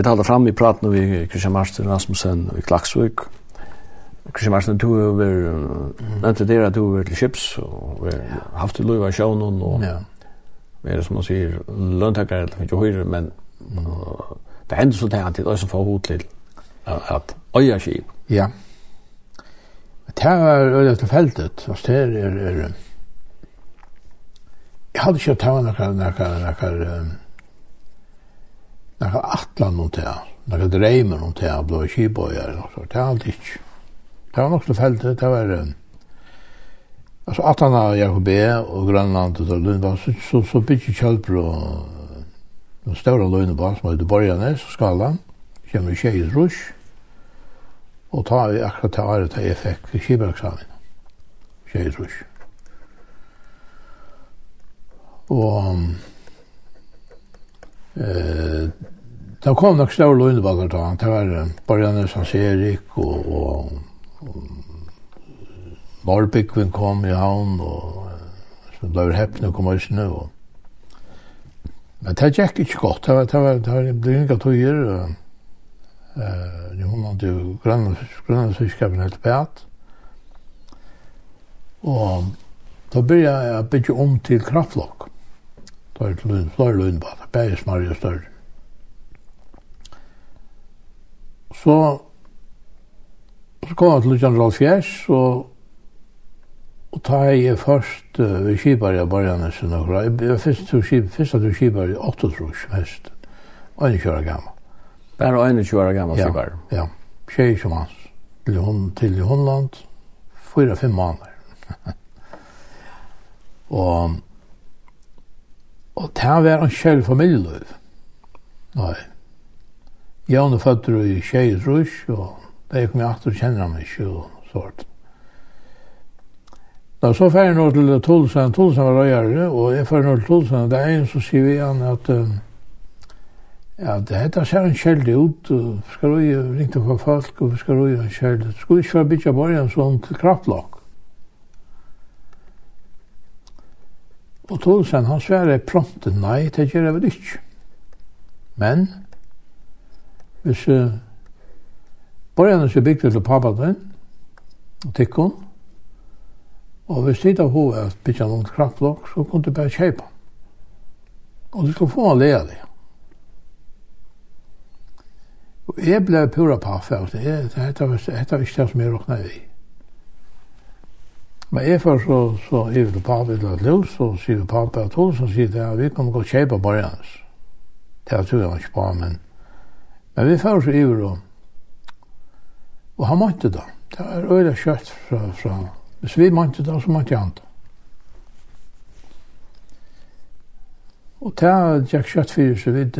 vi talte fram i praten vi Christian Marsten Rasmussen i Klaksvik. Christian Marsten, du har vært, nevnte dere at du har vært til Kips, og vi har haft til Løyva Sjøvnån, og ja. vi er som man sier, løntakere, eller ikke høyre, men det hender så det er som får hod til at øya skip. Ja. Det var øyla tilfeldet, og det er, er, er, jeg hadde ikke tatt noe, noe, Det er atlan noen til, det er dreimen noen til, blå kibøyer, det er alt ikke. Det var nok tilfeldig, det var... Altså, atlan av Jakob B. og Grønland, og det var så, så, så bygge kjølper og den større løgnebån som heter Borgernes, skalan, kommer i tjejens rush, og ta i akkurat til året til jeg fikk kibøreksamen, Tjej rush. Og... Um, Eh, det kom nok større løgnebakker da. Det var Borjane Sanserik og, og, og Norbykvin kom i havn og så ble heppne kom i snø. Og. Men det gikk ikke godt. Det var, det var, det var, det var, det var, Eh, hon hade ju grannar grannar syskapen helt pät. Och då började jag bygga om till kraftlock. Da er det flere løgn på det, bare smarje større. Så, så kom jeg til Lujan Ralfjers, og, og ta jeg først uh, ved Kibar jeg bare nesten noe. Jeg var først til Kibar, først til Kibar i 8 trus mest, 21 år gammel. Bare 21 år gammel Kibar? Ja, ja. Tjej som hans, til, hon, til Holland, 4-5 måneder. og Og det var en kjell familieløv. Nei. Jeg er født i Kjeis Rush, og det kom jeg akter og kjenner ham ikke, og sånt. Da så fer jeg nå til Tulsen, Tulsen var røyere, og jeg fer nå til Tulsen, og det er en som sier vi han at um, ja, det heter seg en kjell ut, og vi skal røye, ringte på folk, og vi skal røye en kjell. Skulle ikke være bytja borgen sånn til kraftlokk? Og Tolsen han sverre prompte nei, det gjør jeg vel ikke. Men, hvis uh, borgerne som bygde til pappaten, og tikkun, og hvis det av hovedet at bytja noen kraftlokk, så kunne du bare kjøpe. Og du skulle få en lea det. Og jeg ble pura paffe, og det, det, det, det, det var ikke det som jeg råkna i. Men jeg får så, så hiver du pappa til et eller løs, og sier pappa at hun, og sier det at vi kan gå og kjøpe bare hans. Det tror jeg ikke på, men, men vi får så hiver og, og han måtte da. Det er øyla kjøtt fra, fra, hvis vi måtte da, så måtte han da. Og det er kjøtt fyrir så vidt,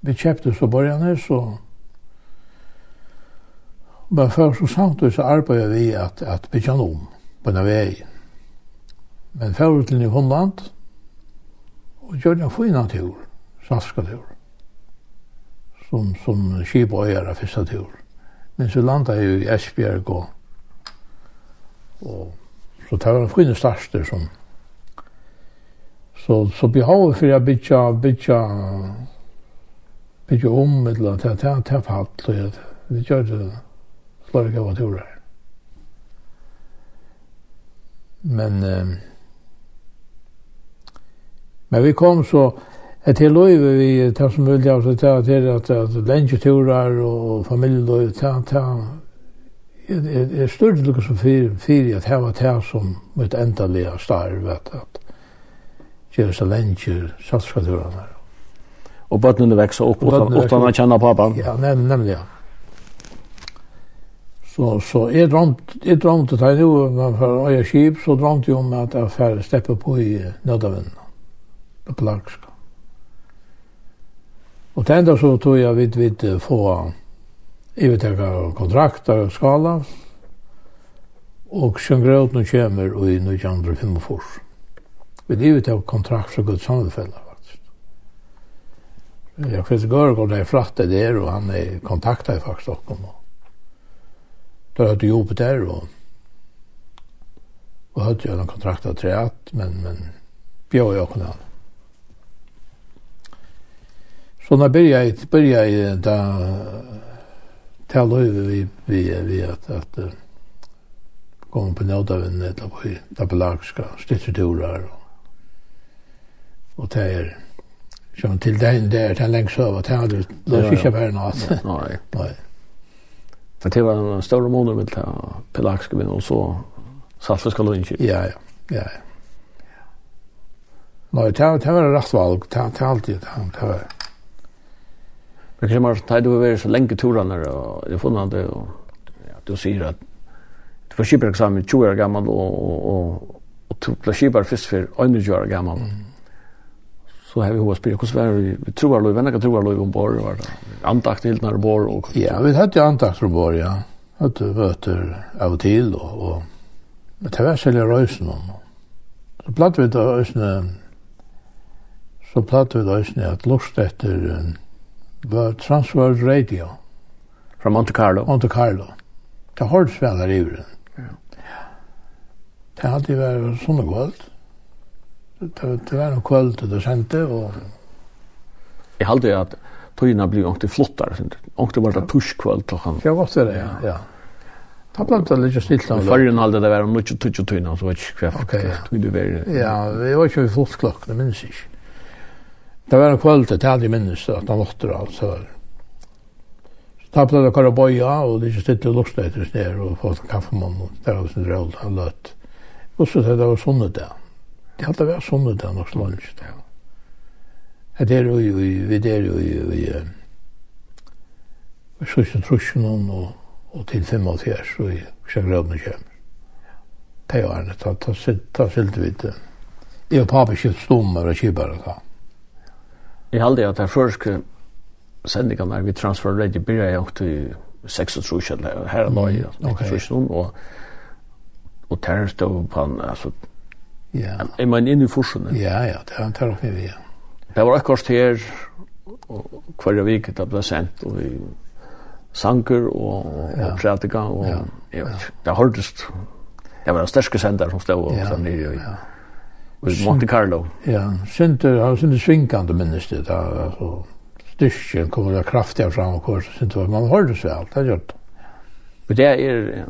vi kjøpte så bare hans, og Men for så samtidig så arbeider vi at, at bytja om på en vei. Men for til Nyhåndland og gjør en fin natur, saska tur, som, som skibøyere første tur. Men så landa jeg jo i Esbjerg og, og så tar jeg en fina starster som så, så behovet for å bytja, bytja, bytja om, eller til, til, til, til, til, til, til, til, til, flere gode turer. Men, eh, men vi kom så, et til løyve vi tar som mulig av seg til at, at, at lenge turer og familieløyve, ta, ta, er større lukka som fyrir at heva det som mitt endalega starv at at gjør seg lenge salskaturene. Og bøttene vekser opp utan å kjenne pappa. Ja, nem, nemlig ja. Så, så jeg drømte, jeg drømte da jeg man for øye skip, så drømte jeg om at jeg færre steppe på i nødavinnen, På plagske. Og til enda så tog jeg vidt vidt få ivetekka kontrakter og skala, og sjøngrøten kommer i 1945. Vi ivetekka kontrakt fra Guds sammenfeller, faktisk. Jeg finnes det jeg flatt der, og han kontaktet faktisk Stockholm, og där hade Jupiter och och hade jag en kontrakt att träat men men bjöd jag kunde han. Så när började jag började jag då tala över vi vi vi att att gång på nåda vem det var ju där belagska stitturar och och det är som till den där den längst över att jag hade låtit sig bara något. Nej. Nej. Men det var en större måned med Pelagsgubben och så Saltfiska Lundsky. Ja, ja, ja. ja. det var, det var rett valg. Det var alltid det. Det var... Men kanske man tar du over så lenge turene, og och har funnet det, og ja, du sier at du får skippa eksamen 20 år gammel, og, og, og, og du blir skippar først for 21 år gammel. Mm så har vi hos på hos vi tror vi vänner tror vi om bor var antakt helt när bor och ja vi hade ju antakt från bor ja att vöter av till och och med tvärsälja rösen om så platt vi då ösne så platt vi då ösne att lust efter var transfer radio. Från Monte Carlo. Monte Carlo. Det hårdsvälar i den ja det hade varit såna gott det det var noe kvöld det sendte, og... Jeg halde at tøyina blir ångte flottar, ångte var det tuskvöld klokkan. Ja, godt det, ja, ja. Da ble det litt snitt langt. Førren halde det var om nukje tutsi tøyina, så var det ikke hva Ok, ja. tøy du var. Ja, vi var ikke flott klokk, det minnes ikke. Det var en kvöld, det hadde jeg minnes, at han åtter og alt, så var Ta på det kvar boja och det sitter till etter sted, og få kaffemann og där och så där han løtt. Og så det var sånne där. Det hadde vært sånn det nok slansk, ja. Det er jo, vi er jo, vi er jo, vi og, og til 85, og i Sjøgradene kommer. Det var det, da, da, da silte vi det. Jeg og pappa kjøpt stommer og kjøpere da. Jeg halde at jeg første der vi transfer ready blir jeg åkte i 36, eller her er nøye, 36, og og terror stod på han, altså Ja. Jeg mener inn i forsen. Ja, ja, det var tar vi, ja. Det var akkurat her, og hver vik det ble sendt, og vi sanger og, ja. og prædika, og ja. jeg vet ikke, det hørtest. Det var den største sender som stod og ja. sånn nere i ja. Monte Carlo. Ja, Sinter, han synte svinkande minnes det, da, altså, styrken kommer det kraftigere fram, og hvor Sinter, man hørtes vel, det gjør gjort. Men det er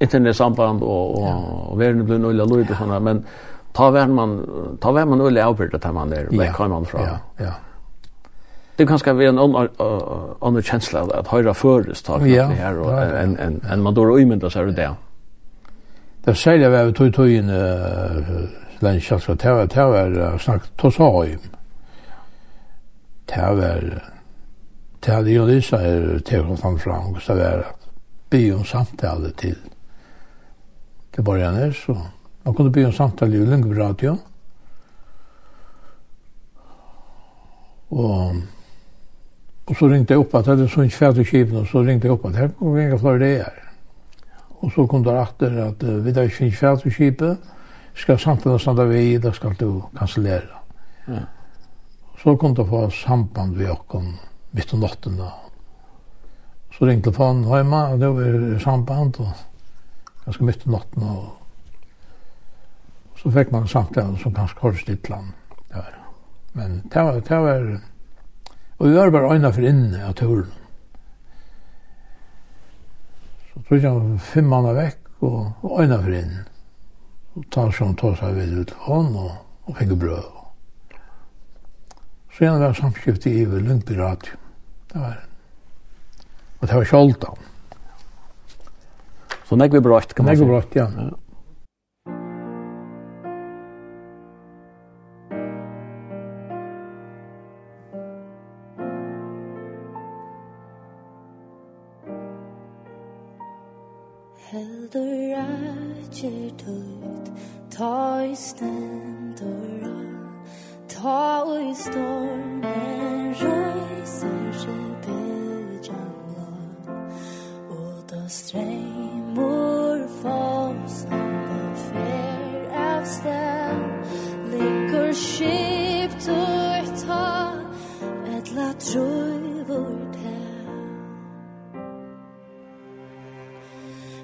internetsamband, og, og, ja. og verden blir nøyla lyd og sånne, men ta vær man ta vær man ulle avbyrda ta man der vekk kan man fra. Ja, ja. Det kan ska vara en annan at att höra tak ja. det här och en en en man då ymynda så det. Det säger vi att tog tog inn den chatta tär tär snack tog så hem. Tär väl tär det ju det så är tär fram fram så at Be om samtale til til borgerne, så Man kunne bli en samtale i Lyngby Radio. Og, og så ringte jeg opp at det er sånn fætig skipen, og så ringte jeg opp at her kommer vi ingen flere det her. Og så kom det etter at uh, vi da ikke finnes fætig skipen, skal samtale standa vi, da skal du kanslera. Ja. Så kom det få samband vi okkom mitt om natten da. Så ringte telefonen hjemme, og det var samband, og ganske mitt om natten, og så fikk man samtal som kanske har land. Ja. Men det var det var og vi var bare øyne for inne av turen. Så tror jag fem manna vekk, og, og øyne for inne. Og Och tar som tar sig vid utifrån og, og fikk brød. Så gärna var samskiftet i Lundby radio. Det var det. Och det var kjoltan. Så nekve brått kan man säga. Nekve brått, ja. ja. ger tøyt Ta i stendur Ta i stormen Røyser seg bedjan blå Og da streimor Fosande fer av sted Ligger skip tøyt ta Etla trøy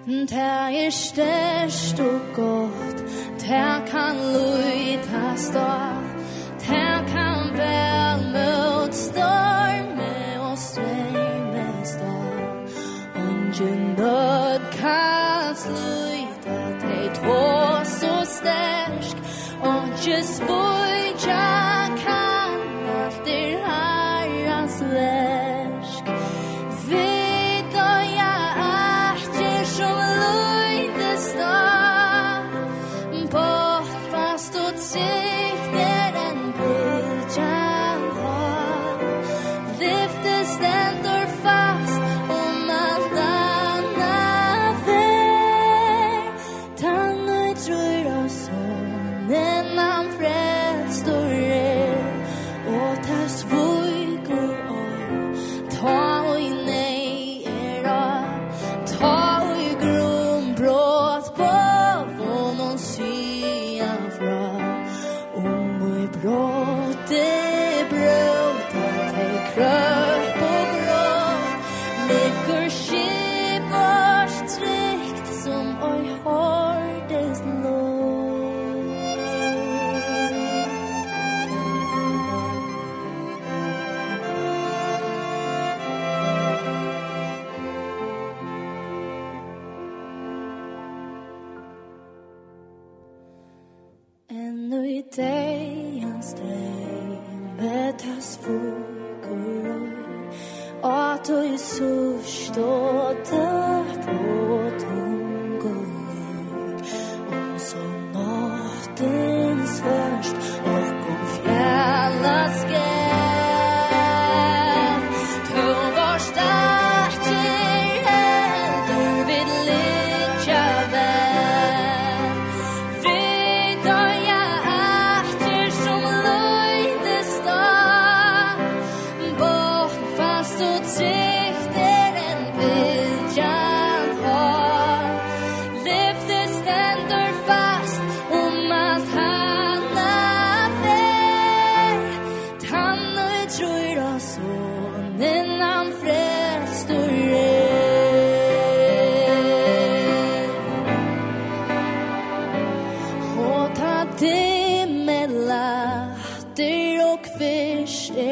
Ta er størst og godt. Ta kan luita stå. Ta kan vel mot storme og strømme stå. Ungen nød kan sluta Det tå så stersk Ungen spår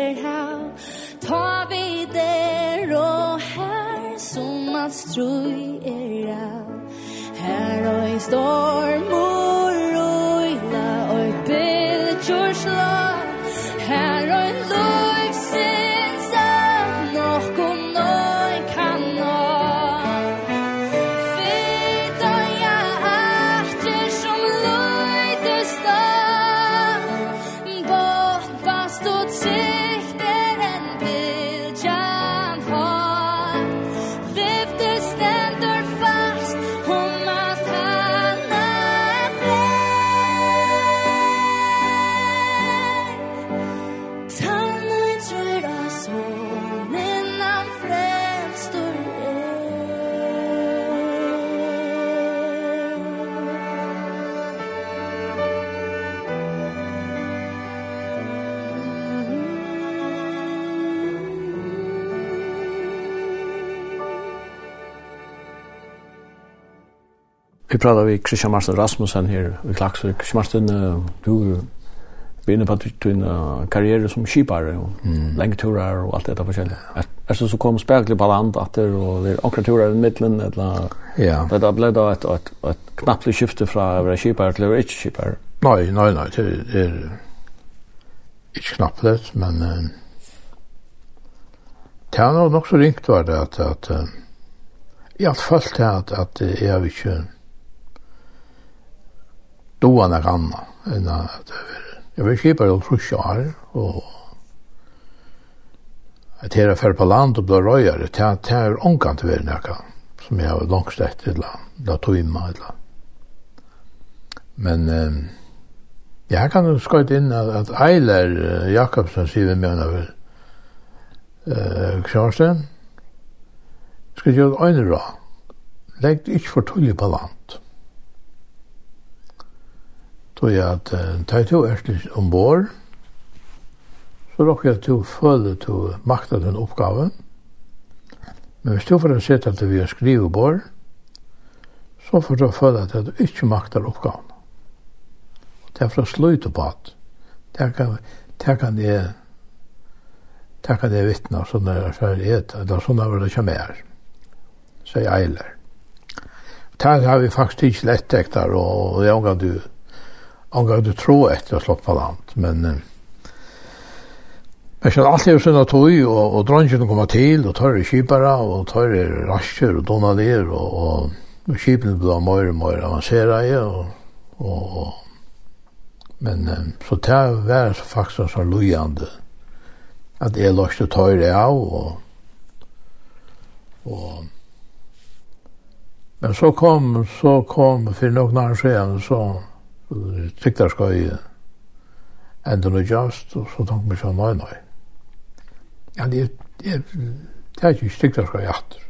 ser här Ta vi der og her Som at strøy er här Her og i stål Vi pratar vi Christian Marsten Rasmussen her i Klaksvik. Christian Marsten, du vi inne på din du en som skipare och mm. längdturar och allt det där Er det så kom spärklig på land att det er akkurat turer i midtelen, eller ja. Det där ble da et, et, et knappt skifte fra å være skipare til å være ikke skipare. Nei, nei, nei, det er ikke knappt det, men det har nok så ringt var det at, att jeg har følt det at, at jeg har ikke doa nek anna. Jeg vil kipar jo trusja her, og at her er på land og blir røyare, det er ångan til veri nekka, som jeg har langst etter, eller la tuima, eller. Men jeg kan skøyte inn at Eiler Jakobsen sier vi med henne, Kjørsten, skal gjøre øyne ra, legg ikke for tullig på land. Då jeg at ta to ærst ombord, så råkker jeg til å føle til å makta den oppgaven. Men hvis du får en sett at vi har skrivebord, så får du føle at du ikke maktar oppgaven. Det er for å sløyte på at det kan, det kan jeg det kan jeg vittne av sånne erfariet, eller sånne vil det ikke mer, sier Eiler. Det har vi faktisk ikke lett etter, og det er omgang du han gav det tro etter å slått på land, men men sen allt är såna tog och och dronjen kommer till og tar kjipere, och tar rascher och donaler och og, og kjipene blir mer och mer avanseret, ja och och men så tar var så faktiskt så lojande att det är lust att ta av och og men så kom så kom för noen år siden, så tyktar skoj enda nu just, og så tank meg sånn, nei, nei. Ja, det er ikke tyktar skoj atter.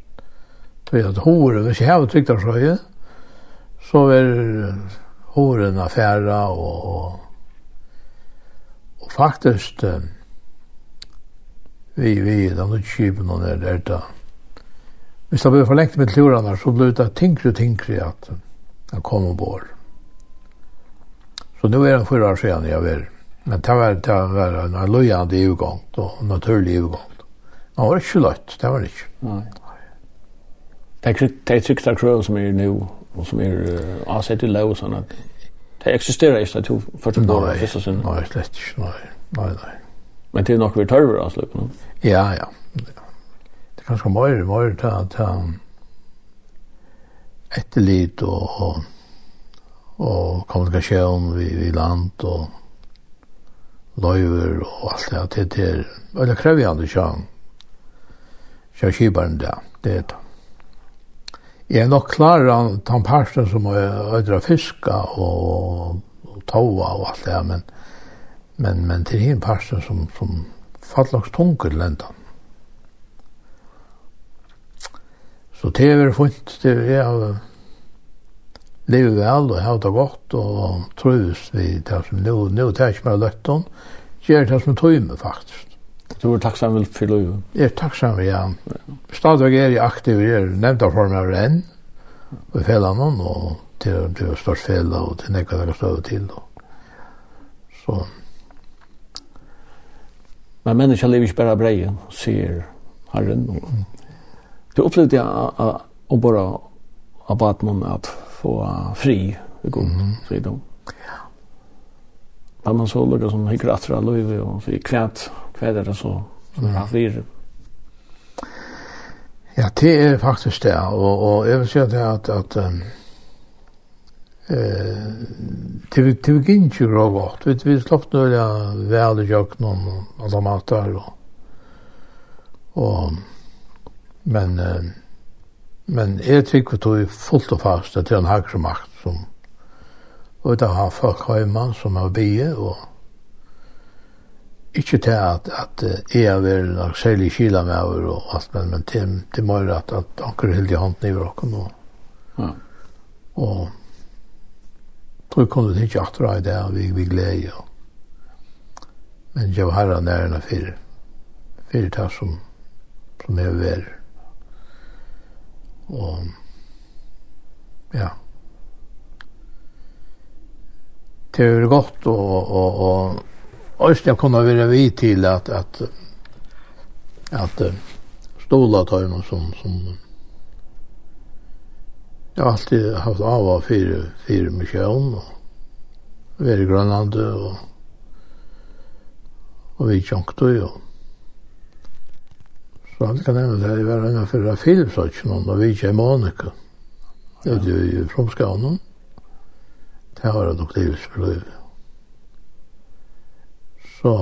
Det er at horen, hvis jeg har tyktar skoj, så er horen affæra og, og, og faktisk vi, vi, den utskipen og det er det Hvis det ble forlengt med klurene, så ble det tinkre, og tyngre at han kom ombord. Så nu er den fyra år siden jeg var. Men det var, det var en lojande övergång og en naturlig övergång. Man var ikke lätt, det var det ikke. Nei. Det er trygt av kröv som er nu og som er uh, avsett i lov sånn at Det existerar inte to første år av første sin. Nei, slett ikke, nei, nei, nei. Men det er nok vi törver no? Ja, ja. Det er kanske mer, mer ta, ta, etterlit og, og og kommunikasjon vi, vi land og løyver og alt det til til eller krevjande sjøen sjøen kibaren det det er det. Jeg er nok klar av den parten som er øyder fiska og, og tova og alt det men men, men til hin parten som, som fallags tungur lendan så det er funnet det er lever vel og har det godt og trus vi det som nu, nu tar ikke mer løtt gjør det som tøyme faktisk. Du er takksam vel for løyve? Jeg er takksam, ja. Stadvek er jeg aktiv, jeg er nevnt av form av renn, og fellan hon, og til det var størst fela, og til nekka det støve til. Og. Så. Men menneska lever ikke bare brei, sier herren. Du opplevde jeg å bare av batmån at få fri i god mm. fridom. Ja. Men man så lukka som hikker atra løyve og sier kvæt, kvæt er det så, som er han frir. Ja, det er faktisk det, og, og jeg vil si at, at, at um, det vi det vi gick ju bra gott. Vi vi slapp några vel i jöknon och alla matar Og, og, men eh, Men jeg tykker vi tog fullt og fast at det er en hakre makt som og det har folk hjemme som har bie og ikke til at, at jeg er vel nok særlig kila med over og alt, men, men til, til mer at, at anker hilde i hånden i vrakken og, ja. og tog kunne det ikke atra i det, vi, vi gleder og men jeg var herre nærene fyrir fyrir det som som er er Og ja. Det er godt og og og Øyst jeg kunne være vi til at at at stola tøyma som som jeg har alltid haft av av fire, fire misjon og være grønlande og og vi tjonkte jo og Så han kan nevne det, jeg var en av fyrra filmsøkken om, og vi ikke er Monika. Det er jo i Fromskavnen. Det har jeg nok livet for liv. Så...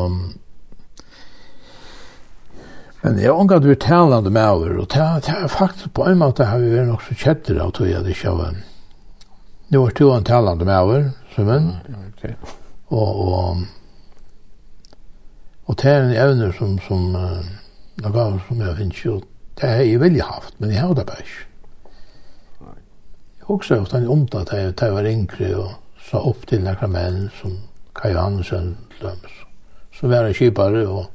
Men jeg omgav det talande med over, og det er faktisk på en måte har vi vært nok så kjetter av tog jeg det ikke av en. Nå var to en talande med over, som en. Og, og, og det er en evner som, som uh, noen gaver som jeg finnes jo. Det har jeg veldig haft, men jeg har det bare ikke. Jeg husker ofte han omtatt at jeg var yngre og sa opp til noen menn som Kai Johansen, som var en kjipare og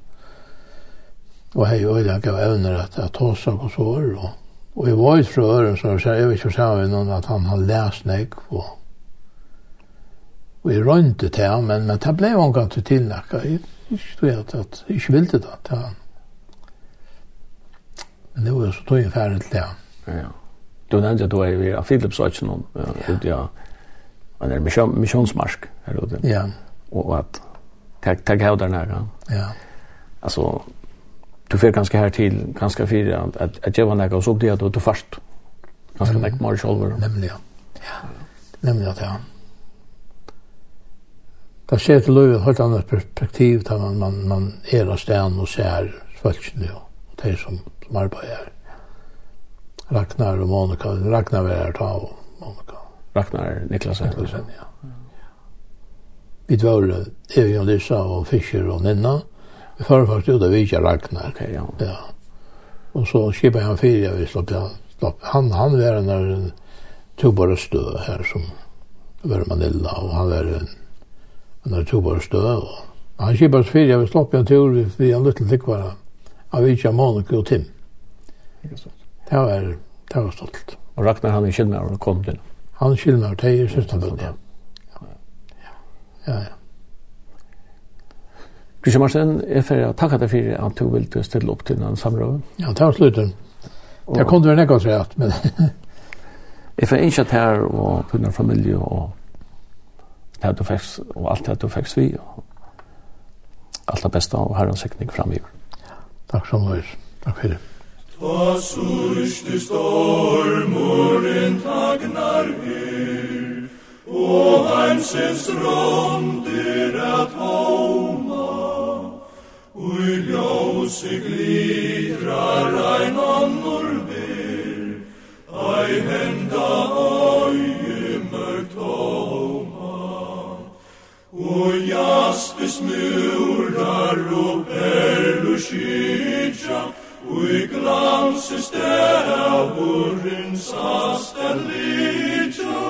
og hei og jeg gav evner at jeg tog seg og så og og jeg var ut fra øren så jeg vet ikke sammen noen at han har læst nek og og jeg rønte til ham men, men det ble jo en gang til tilnakka jeg, jeg, jeg, jeg, jeg, jeg, jeg, jeg, jeg, jeg, Men det var jo så tog jeg ferdig til det. Ja. Du nevnte at du er i Philips og ikke noen, ja, en er misjonsmarsk her ute. Ja. Og at, takk, takk hva der nære. Ja. Altså, du får ganske her til, ganske fire, at, at jeg var nære, og så det at du, du først, ganske nære mer selv. Nemlig, ja. Ja. Nemlig at, ja. Da ser til løy et helt annet perspektiv, da man, man, man er av stedet og ser folkene, og det som som arbeider her. Ragnar og Monika. Ragnar var her ta og Monika. Ragnar Niklasen. Niklasen, ja. Vi var Evi og Lisa og Fischer og Ninna. Vi fører faktisk ut av Vika Ragnar. Ok, ja. ja. Og så skipet han fire, vi slapp, ja, slapp. Han, han var en der tobare stø her som var Manila, og han var en, en der tobare stø. Og han skipet fire, vi slapp en tur, vi, vi en liten likvare av Vika Monika og Tim. Det var, det var stolt. Og Ragnar han i Kjellnar og kom til. Han Kjellnar, det er søsterbønn, ja. Ja, ja. Kristian Marsen, jeg får takke deg for at du vil stille opp til den samråd. Ja, det var slutten. Det kom til å være nekka seg at, men... jeg får innskjøtt her og på denne familie og det du fikk, og alt det du fikk vi, og alt det beste og herren sikning framgiver. Takk så mye. Takk for det. Ta surste stormoren tagnar her, og heimsens rondir at homa, ui ljósi glitrar ein annor ver, Ai henda øye mørkt homa, og jaspes murar og perluskir, Ui glanses dævurins aster litja,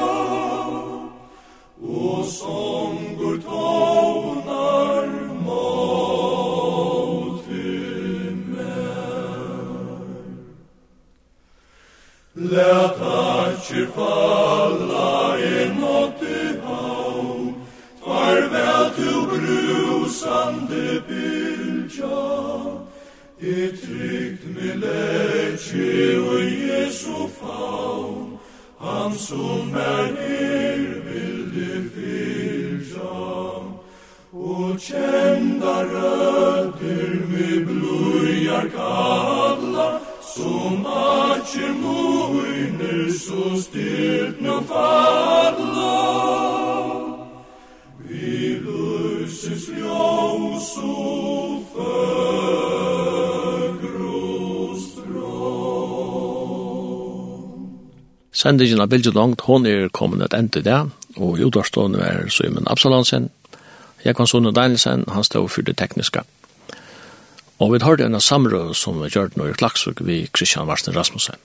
og songur tónar mót vi mer. Læt atje falla i måtte hau, farvel til brusande bylja, I trygt mi leci o Jesu faun, Han som er er vildi fyrja, O kjenda rødder mi blujar kalla, Som atje moiner så styrt no falla. Vi luses ljós og Sendingen av Bilge Langt, hon er kommet et ende det, og i utvarstående er Simon Absalansen, Jekvansson og Danielsen, han stod for det tekniske. Og vi har det en samråd som vi gjør nå i Klaksvuk ved Kristian Varsen Rasmussen.